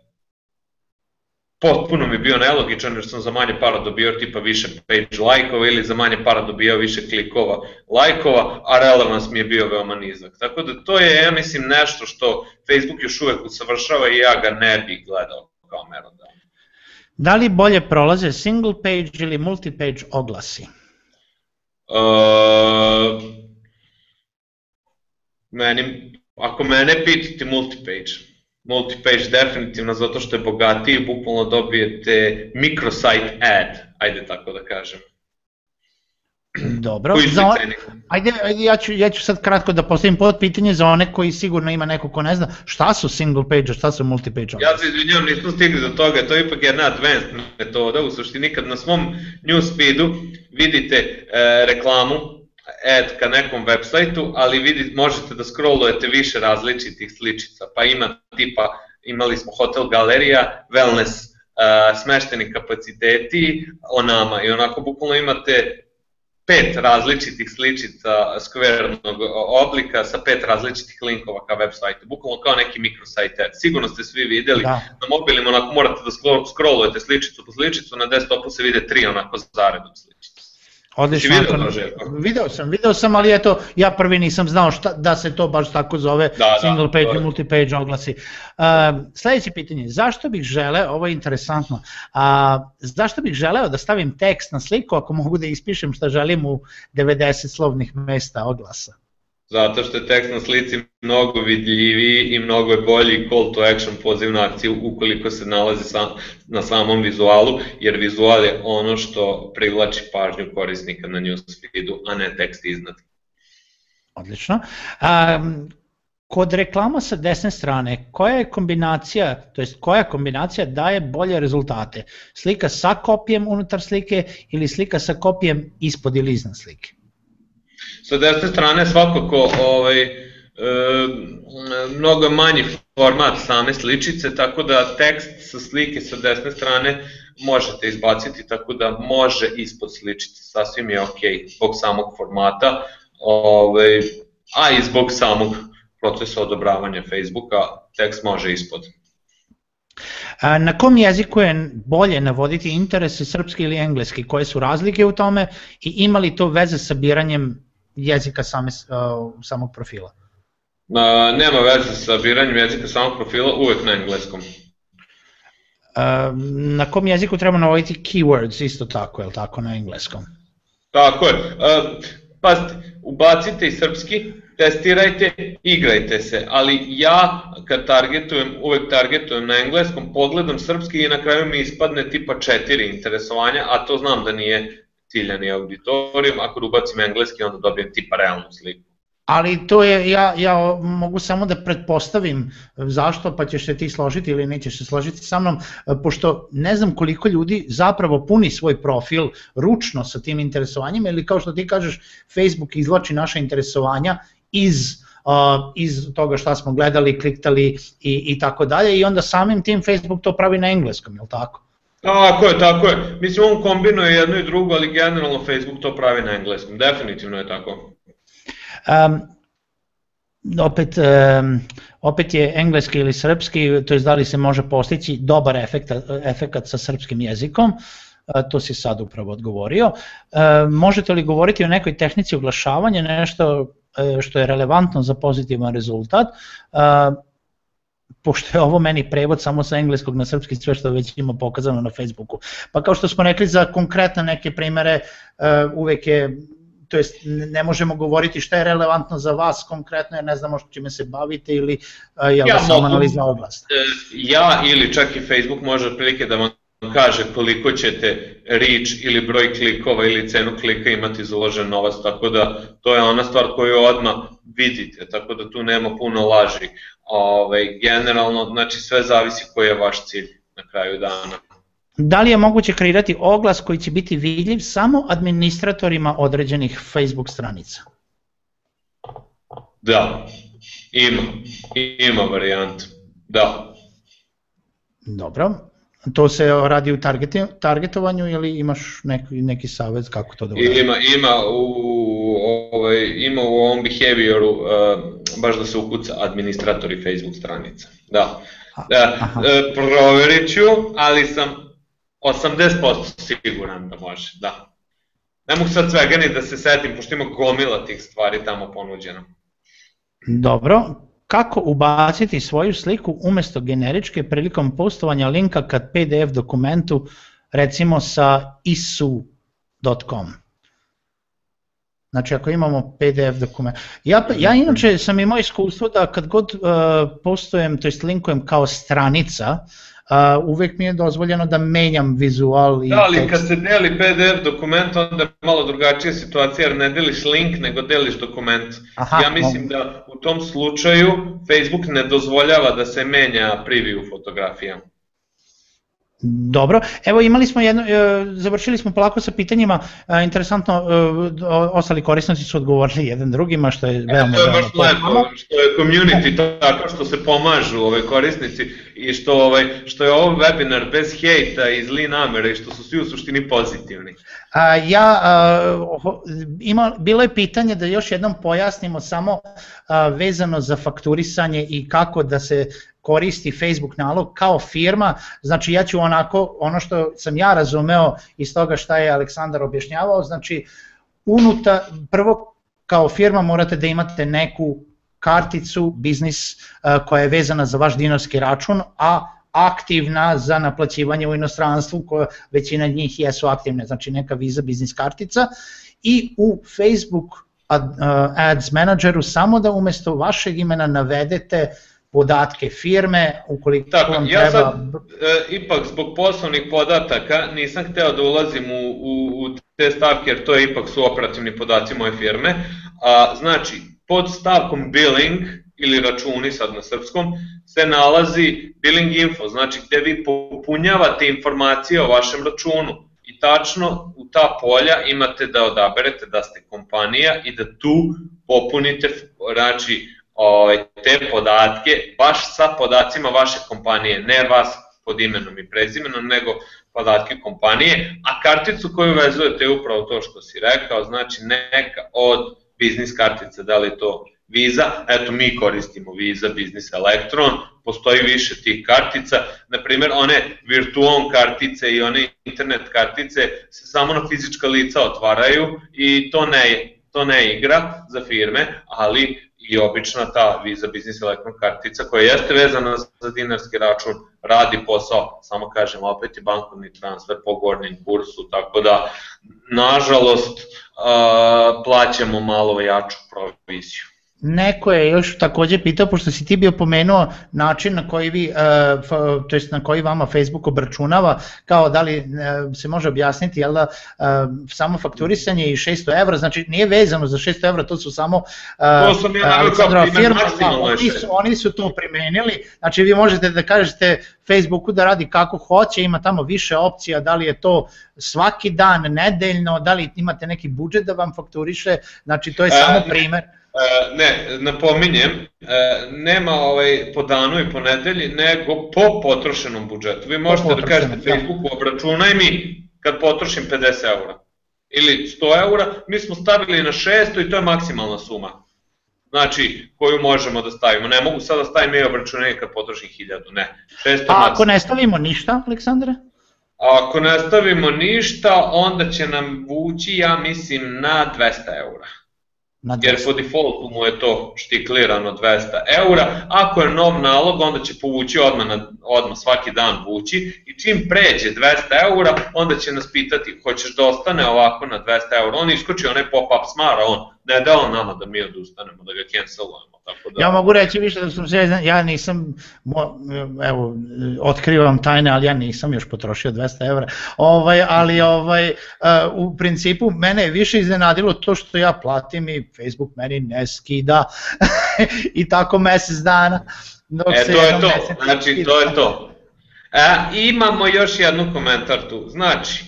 potpuno mi bio nelogičan jer sam za manje para dobio tipa više page lajkova ili za manje para dobio više klikova lajkova, a relevans mi je bio veoma nizak. Tako da to je, ja mislim, nešto što Facebook još uvek usavršava i ja ga ne bih gledao kao merodavno. Da li bolje prolaze single page ili multi-page oglasi? Uh, meni, ako mene pitati multi-page, multi-page definitivno zato što je bogatiji, bukvalno dobijete microsite ad, ajde tako da kažem. Dobro, za on, ajde, ajde ja, ću, ja ću sad kratko da postavim pod pitanje za one koji sigurno ima neko ko ne zna šta su single page, šta su multi-page Ja se izvinjam, nismo stigli do toga, to je ipak jedna advanced metoda, u suštini kad na svom newsfeedu vidite e, reklamu, ad ka nekom web sajtu, ali vidi, možete da scrollujete više različitih sličica, pa ima tipa, imali smo hotel galerija, wellness, uh, smešteni kapaciteti o nama i onako bukvalno imate pet različitih sličica skvernog oblika sa pet različitih linkova ka web sajtu, bukvalno kao neki mikrosajte. Sigurno ste svi videli, da. na mobilima onako morate da scrollujete sličicu po sličicu, na desktopu se vide tri onako zaredom sličice. Odlično. Video, video sam, video sam, ali eto, ja prvi nisam znao šta, da se to baš tako zove da, da single da, page i multi-page oglasi. Uh, sledeće pitanje, zašto bih želeo, ovo je interesantno, uh, zašto bih želeo da stavim tekst na sliku ako mogu da ispišem šta želim u 90 slovnih mesta oglasa? Zato što je tekst na slici mnogo vidljiviji i mnogo je bolji call to action poziv na akciju ukoliko se nalazi sam, na samom vizualu, jer vizual je ono što privlači pažnju korisnika na newsfeedu, a ne tekst iznad. Odlično. Um, kod reklama sa desne strane, koja je kombinacija, to jest koja kombinacija daje bolje rezultate? Slika sa kopijem unutar slike ili slika sa kopijem ispod ili iznad slike? Sa desne strane svakako ovaj, e, mnogo manji format same sličice, tako da tekst sa slike sa desne strane možete izbaciti, tako da može ispod sličice, sasvim je ok, zbog samog formata, ovaj, a i zbog samog procesa odobravanja Facebooka, tekst može ispod. Na kom jeziku je bolje navoditi interese srpski ili engleski? Koje su razlike u tome i ima li to veze sa biranjem jezika same, uh, samog profila? Na, nema veze sa biranjem jezika samog profila, uvek na engleskom. Uh, na kom jeziku treba navoditi keywords isto tako, je li tako, na engleskom? Tako je. Uh, pazite, ubacite i srpski, testirajte, igrajte se, ali ja kad targetujem, uvek targetujem na engleskom, pogledam srpski i na kraju mi ispadne tipa četiri interesovanja, a to znam da nije ciljani auditorijum, ako ubacim engleski onda dobijem tipa realnu sliku. Ali to je, ja, ja mogu samo da pretpostavim zašto, pa ćeš se ti složiti ili nećeš se složiti sa mnom, pošto ne znam koliko ljudi zapravo puni svoj profil ručno sa tim interesovanjima ili kao što ti kažeš, Facebook izlači naša interesovanja iz iz toga šta smo gledali, kliktali i, i tako dalje i onda samim tim Facebook to pravi na engleskom, je li tako? Tako je, tako je. Mislim, on kombinuje jedno i drugo, ali generalno Facebook to pravi na engleskom. Definitivno je tako. Um, opet, um, opet je engleski ili srpski, to je da li se može postići dobar efekt, efekat sa srpskim jezikom, to si sad upravo odgovorio. Uh, možete li govoriti o nekoj tehnici oglašavanja, nešto uh, što je relevantno za pozitivan rezultat? Uh, pošto je ovo meni prevod samo sa engleskog na srpski sve što već ima pokazano na Facebooku. Pa kao što smo rekli za konkretne neke primere, uh, uvek je to jest ne možemo govoriti šta je relevantno za vas konkretno jer ne znamo što čime se bavite ili uh, je ja samo analiza oblast. E, ja ili čak i Facebook može otprilike da vam kaže koliko ćete reach ili broj klikova ili cenu klika imati za uložen novac, tako da to je ona stvar koju odmah vidite, tako da tu nema puno laži. Ove, ovaj, generalno, znači sve zavisi koji je vaš cilj na kraju dana. Da li je moguće kreirati oglas koji će biti vidljiv samo administratorima određenih Facebook stranica? Da, ima, ima varijant, da. Dobro, To se radi u targetovanju ili imaš neki, neki savjet kako to da uradi? Ima, ima u, ovaj, ima u ovom behavioru uh, baš da se ukuca administratori Facebook stranica. Da. Da, uh, proverit ću, ali sam 80% siguran da može, da. Ne mogu sad svega ni da se setim, pošto ima gomila tih stvari tamo ponuđeno. Dobro, kako ubaciti svoju sliku umesto generičke prilikom postovanja linka kad PDF dokumentu recimo sa isu.com. Znači ako imamo PDF dokument. Ja, ja inače sam imao iskustvo da kad god uh, postojem, to jest linkujem kao stranica, uh, uvek mi je dozvoljeno da menjam vizual i Da, ali tekst. kad se deli PDF dokument, onda je malo drugačija situacija, jer ne deliš link, nego deliš dokument. Aha, ja mislim mogu. da u tom slučaju Facebook ne dozvoljava da se menja preview fotografija. Dobro, evo imali smo jedno, e, završili smo polako sa pitanjima, e, interesantno, e, ostali korisnici su odgovorili jedan drugima, što je veoma... E, to je baš lepo, što je community tako što se pomažu ovaj korisnici i što, ovaj, što je ovo webinar bez hejta i zli namere i što su svi u suštini pozitivni. A, ja, a, ima, bilo je pitanje da još jednom pojasnimo samo a, vezano za fakturisanje i kako da se koristi Facebook nalog kao firma, znači ja ću onako, ono što sam ja razumeo iz toga šta je Aleksandar objašnjavao, znači unuta, prvo kao firma morate da imate neku karticu, biznis koja je vezana za vaš dinarski račun, a aktivna za naplaćivanje u inostranstvu, koja većina njih jesu aktivne, znači neka Visa biznis kartica i u Facebook Ads Manageru samo da umesto vašeg imena navedete podatke firme, ukoliko Tako, vam ja treba... sad, e, ipak zbog poslovnih podataka nisam hteo da ulazim u, u, u te stavke, jer to je ipak su operativni podaci moje firme. A, znači, pod stavkom billing ili računi sad na srpskom se nalazi billing info, znači gde vi popunjavate informacije o vašem računu. I tačno u ta polja imate da odaberete da ste kompanija i da tu popunite znači ovaj, te podatke baš sa podacima vaše kompanije, ne vas pod imenom i prezimenom, nego podatke kompanije, a karticu koju vezujete je upravo to što si rekao, znači neka od biznis kartice, da li to Visa, eto mi koristimo Visa, Business Electron, postoji više tih kartica, na primjer one Virtuon kartice i one internet kartice se samo na fizička lica otvaraju i to ne, to ne igra za firme, ali i obična ta Visa Business Electron kartica koja jeste vezana za dinarski račun, radi posao, samo kažem, opet je bankovni transfer po gornjem kursu, tako da, nažalost, plaćamo malo jaču proviziju. Neko je još takođe pitao, pošto si ti bio pomenuo način na koji vi, uh, to jest na koji vama Facebook obračunava, kao da li uh, se može objasniti, jel da uh, samo fakturisanje i 600 evra, znači nije vezano za 600 evra, to su samo to sam ja Aleksandrova firma, da, oni, su, oni su to primenili, znači vi možete da kažete Facebooku da radi kako hoće, ima tamo više opcija, da li je to svaki dan, nedeljno, da li imate neki budžet da vam fakturiše, znači to je samo primer. E, ne, napominjem, e, nema ovaj po danu i po nedelji, nego po potrošenom budžetu. Vi možete da kažete da. Facebooku, obračunaj mi kad potrošim 50 eura ili 100 eura, mi smo stavili na 600 i to je maksimalna suma. Znači, koju možemo da stavimo. Ne mogu sada da stavim i obračunaj kad potrošim 1000, ne. 600 A ako ne stavimo ništa, Aleksandre? Ako ne stavimo ništa, onda će nam vući, ja mislim, na 200 eura jer po defaultu mu je to štiklirano 200 eura, ako je nov nalog onda će povući odmah, na, odmah svaki dan vući. I čim pređe 200 eura onda će nas pitati hoćeš da ostane ovako na 200 eura, on iskoči onaj pop-up smara, on ne da on nama da mi odustanemo, da ga cancelujemo. Tako da... Ja mogu reći više da sam se, ja nisam, evo, otkrivam tajne, ali ja nisam još potrošio 200 evra, ovaj, ali ovaj, u principu mene je više iznenadilo to što ja platim i Facebook meni ne skida i tako mesec dana. Dok e, to je to, znači to je to. E, imamo još jednu komentar tu, znači,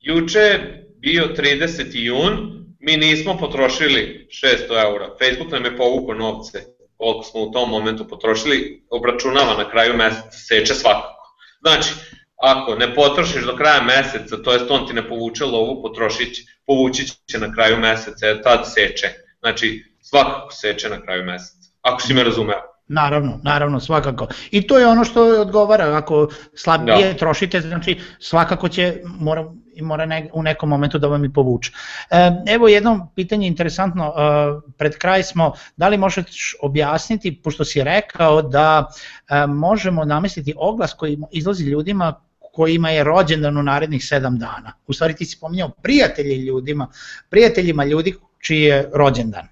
juče je bio 30. jun, mi nismo potrošili 600 eura, Facebook nam je povukao novce, koliko smo u tom momentu potrošili, obračunava na kraju meseca, seče svakako. Znači, ako ne potrošiš do kraja meseca, to jest on ti ne povuče lovu, potrošit, povući će na kraju meseca, jer tad seče. Znači, svakako seče na kraju meseca, ako si me razumeo. Naravno, naravno, svakako. I to je ono što odgovara, ako slabije da. trošite, znači svakako će, mora, mora ne, u nekom momentu da vam i povuče. E, evo jedno pitanje interesantno, e, pred kraj smo, da li možeš objasniti, pošto si rekao da e, možemo namestiti oglas koji izlazi ljudima kojima je rođendan u narednih sedam dana. U stvari ti si pominjao prijatelji ljudima, prijateljima ljudi čiji je rođendan.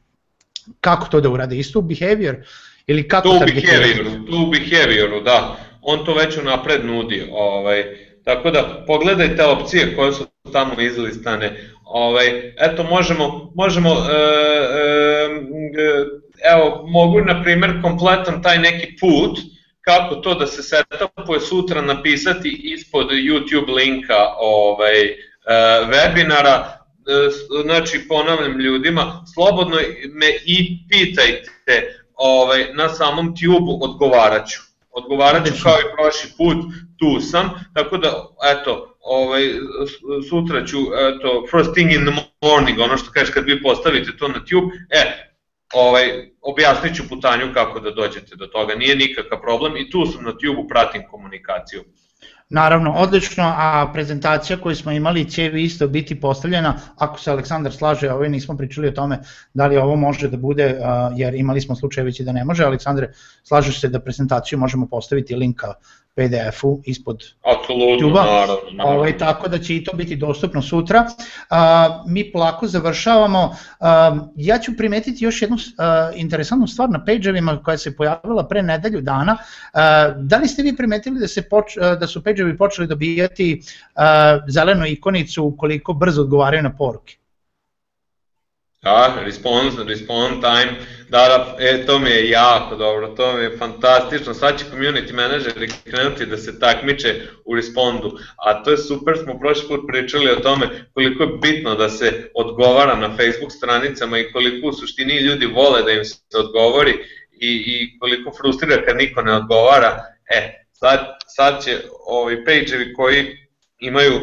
Kako to da urade? Isto behavior? Ili kako to u behavioru, to u behavioru, da. On to već unapred nudi. Ovaj, tako da pogledajte opcije koje su tamo izlistane. Ovaj, eto, možemo, možemo e, e, evo, mogu na primjer kompletan taj neki put, kako to da se setupuje sutra napisati ispod YouTube linka ovaj, e, webinara, e, znači ponavljam ljudima, slobodno me i pitajte ovaj, na samom tube odgovaraću. Odgovaraću kao i prošli put, tu sam, tako da, eto, ovaj, sutra ću, eto, first thing in the morning, ono što kažeš kad vi postavite to na tube, e, ovaj, objasnit ću putanju kako da dođete do toga, nije nikakav problem i tu sam na tube pratim komunikaciju. Naravno, odlično, a prezentacija koju smo imali će isto biti postavljena, ako se Aleksandar slaže, ovaj nismo pričali o tome da li ovo može da bude, jer imali smo slučajevići da ne može, Aleksandre, slažeš se da prezentaciju možemo postaviti linka PDF-u ispod YouTube-a, naravno, naravno. Ovaj, tako da će i to biti dostupno sutra. A, mi polako završavamo. A, ja ću primetiti još jednu a, interesantnu stvar na page-evima koja se pojavila pre nedelju dana. A, da li ste vi primetili da, se poč, da su page-evi počeli dobijati a, zelenu ikonicu koliko brzo odgovaraju na poruke? Da, response, response time, da, da, e, to mi je jako dobro, to mi je fantastično, sad će community manageri krenuti da se takmiče u respondu, a to je super, smo prošli put pričali o tome koliko je bitno da se odgovara na Facebook stranicama i koliko u suštini ljudi vole da im se odgovori i, i koliko frustrira kad niko ne odgovara, e, sad, sad će ovi page-evi koji imaju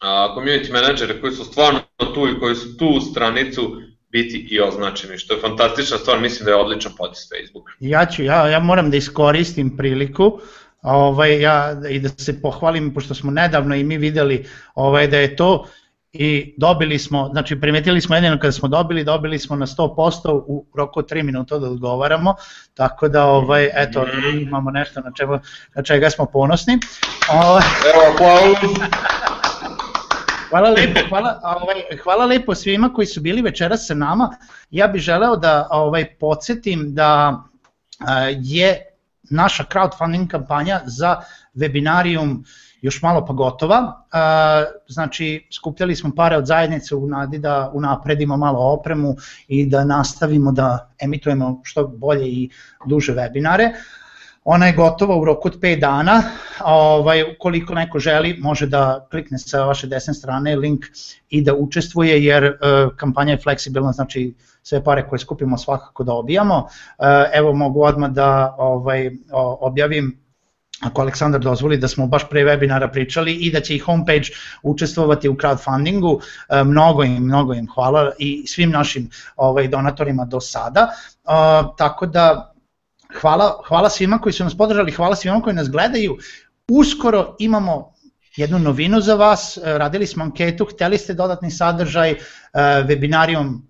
a, community menadžere koji su stvarno tu i koji su tu stranicu biti i označeni, što je fantastična stvar, mislim da je odličan potis Facebook. Ja ću, ja, ja moram da iskoristim priliku ovaj, ja, i da se pohvalim, pošto smo nedavno i mi videli ovaj, da je to i dobili smo, znači primetili smo jedino kada smo dobili, dobili smo na 100% u roku 3 minuta da odgovaramo, tako da ovaj, eto, mhm. imamo nešto na, čega, na čega smo ponosni. Ovaj... Evo, aplauz! Hvala lepo, hvala, ovaj, hvala lepo svima koji su bili večeras sa nama. Ja bih želeo da ovaj podsjetim da je naša crowdfunding kampanja za webinarium još malo pa gotova. Znači, skupljali smo pare od zajednice u nadi da unapredimo malo opremu i da nastavimo da emitujemo što bolje i duže webinare. Ona je gotova u roku od 5 dana, ovaj, koliko neko želi može da klikne sa vaše desne strane link i da učestvuje jer uh, kampanja je fleksibilna, znači sve pare koje skupimo svakako da obijamo. Uh, evo mogu odmah da ovaj, objavim ako Aleksandar dozvoli da smo baš pre webinara pričali i da će i homepage učestvovati u crowdfundingu, uh, mnogo im, mnogo im hvala i svim našim ovaj, donatorima do sada, uh, tako da hvala, hvala svima koji su nas podržali, hvala svima koji nas gledaju. Uskoro imamo jednu novinu za vas, radili smo anketu, hteli ste dodatni sadržaj, webinarijom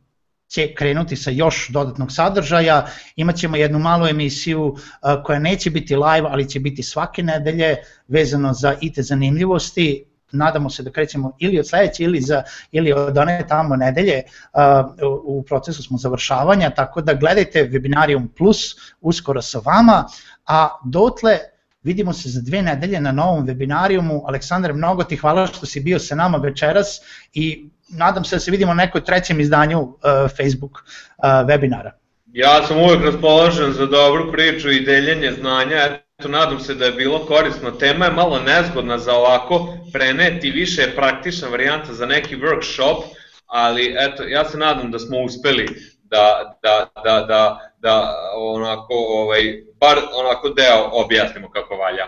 će krenuti sa još dodatnog sadržaja, imaćemo jednu malu emisiju koja neće biti live, ali će biti svake nedelje vezano za IT zanimljivosti, nadamo se da krećemo ili od sledeće ili, za, ili od one tamo nedelje, uh, u procesu smo završavanja, tako da gledajte Webinarium Plus uskoro sa vama, a dotle vidimo se za dve nedelje na novom webinarijumu. Aleksandar, mnogo ti hvala što si bio sa nama večeras i nadam se da se vidimo na nekoj trećem izdanju uh, Facebook uh, webinara. Ja sam uvek raspoložen za dobru priču i deljenje znanja, Eto, nadam se da je bilo korisno. Tema je malo nezgodna za ovako preneti, više je praktična varijanta za neki workshop, ali eto, ja se nadam da smo uspeli da, da, da, da, da onako, ovaj, bar onako deo objasnimo kako valja.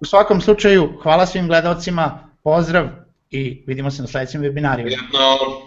U svakom slučaju, hvala svim gledalcima, pozdrav i vidimo se na sledećem webinariju. Jedno.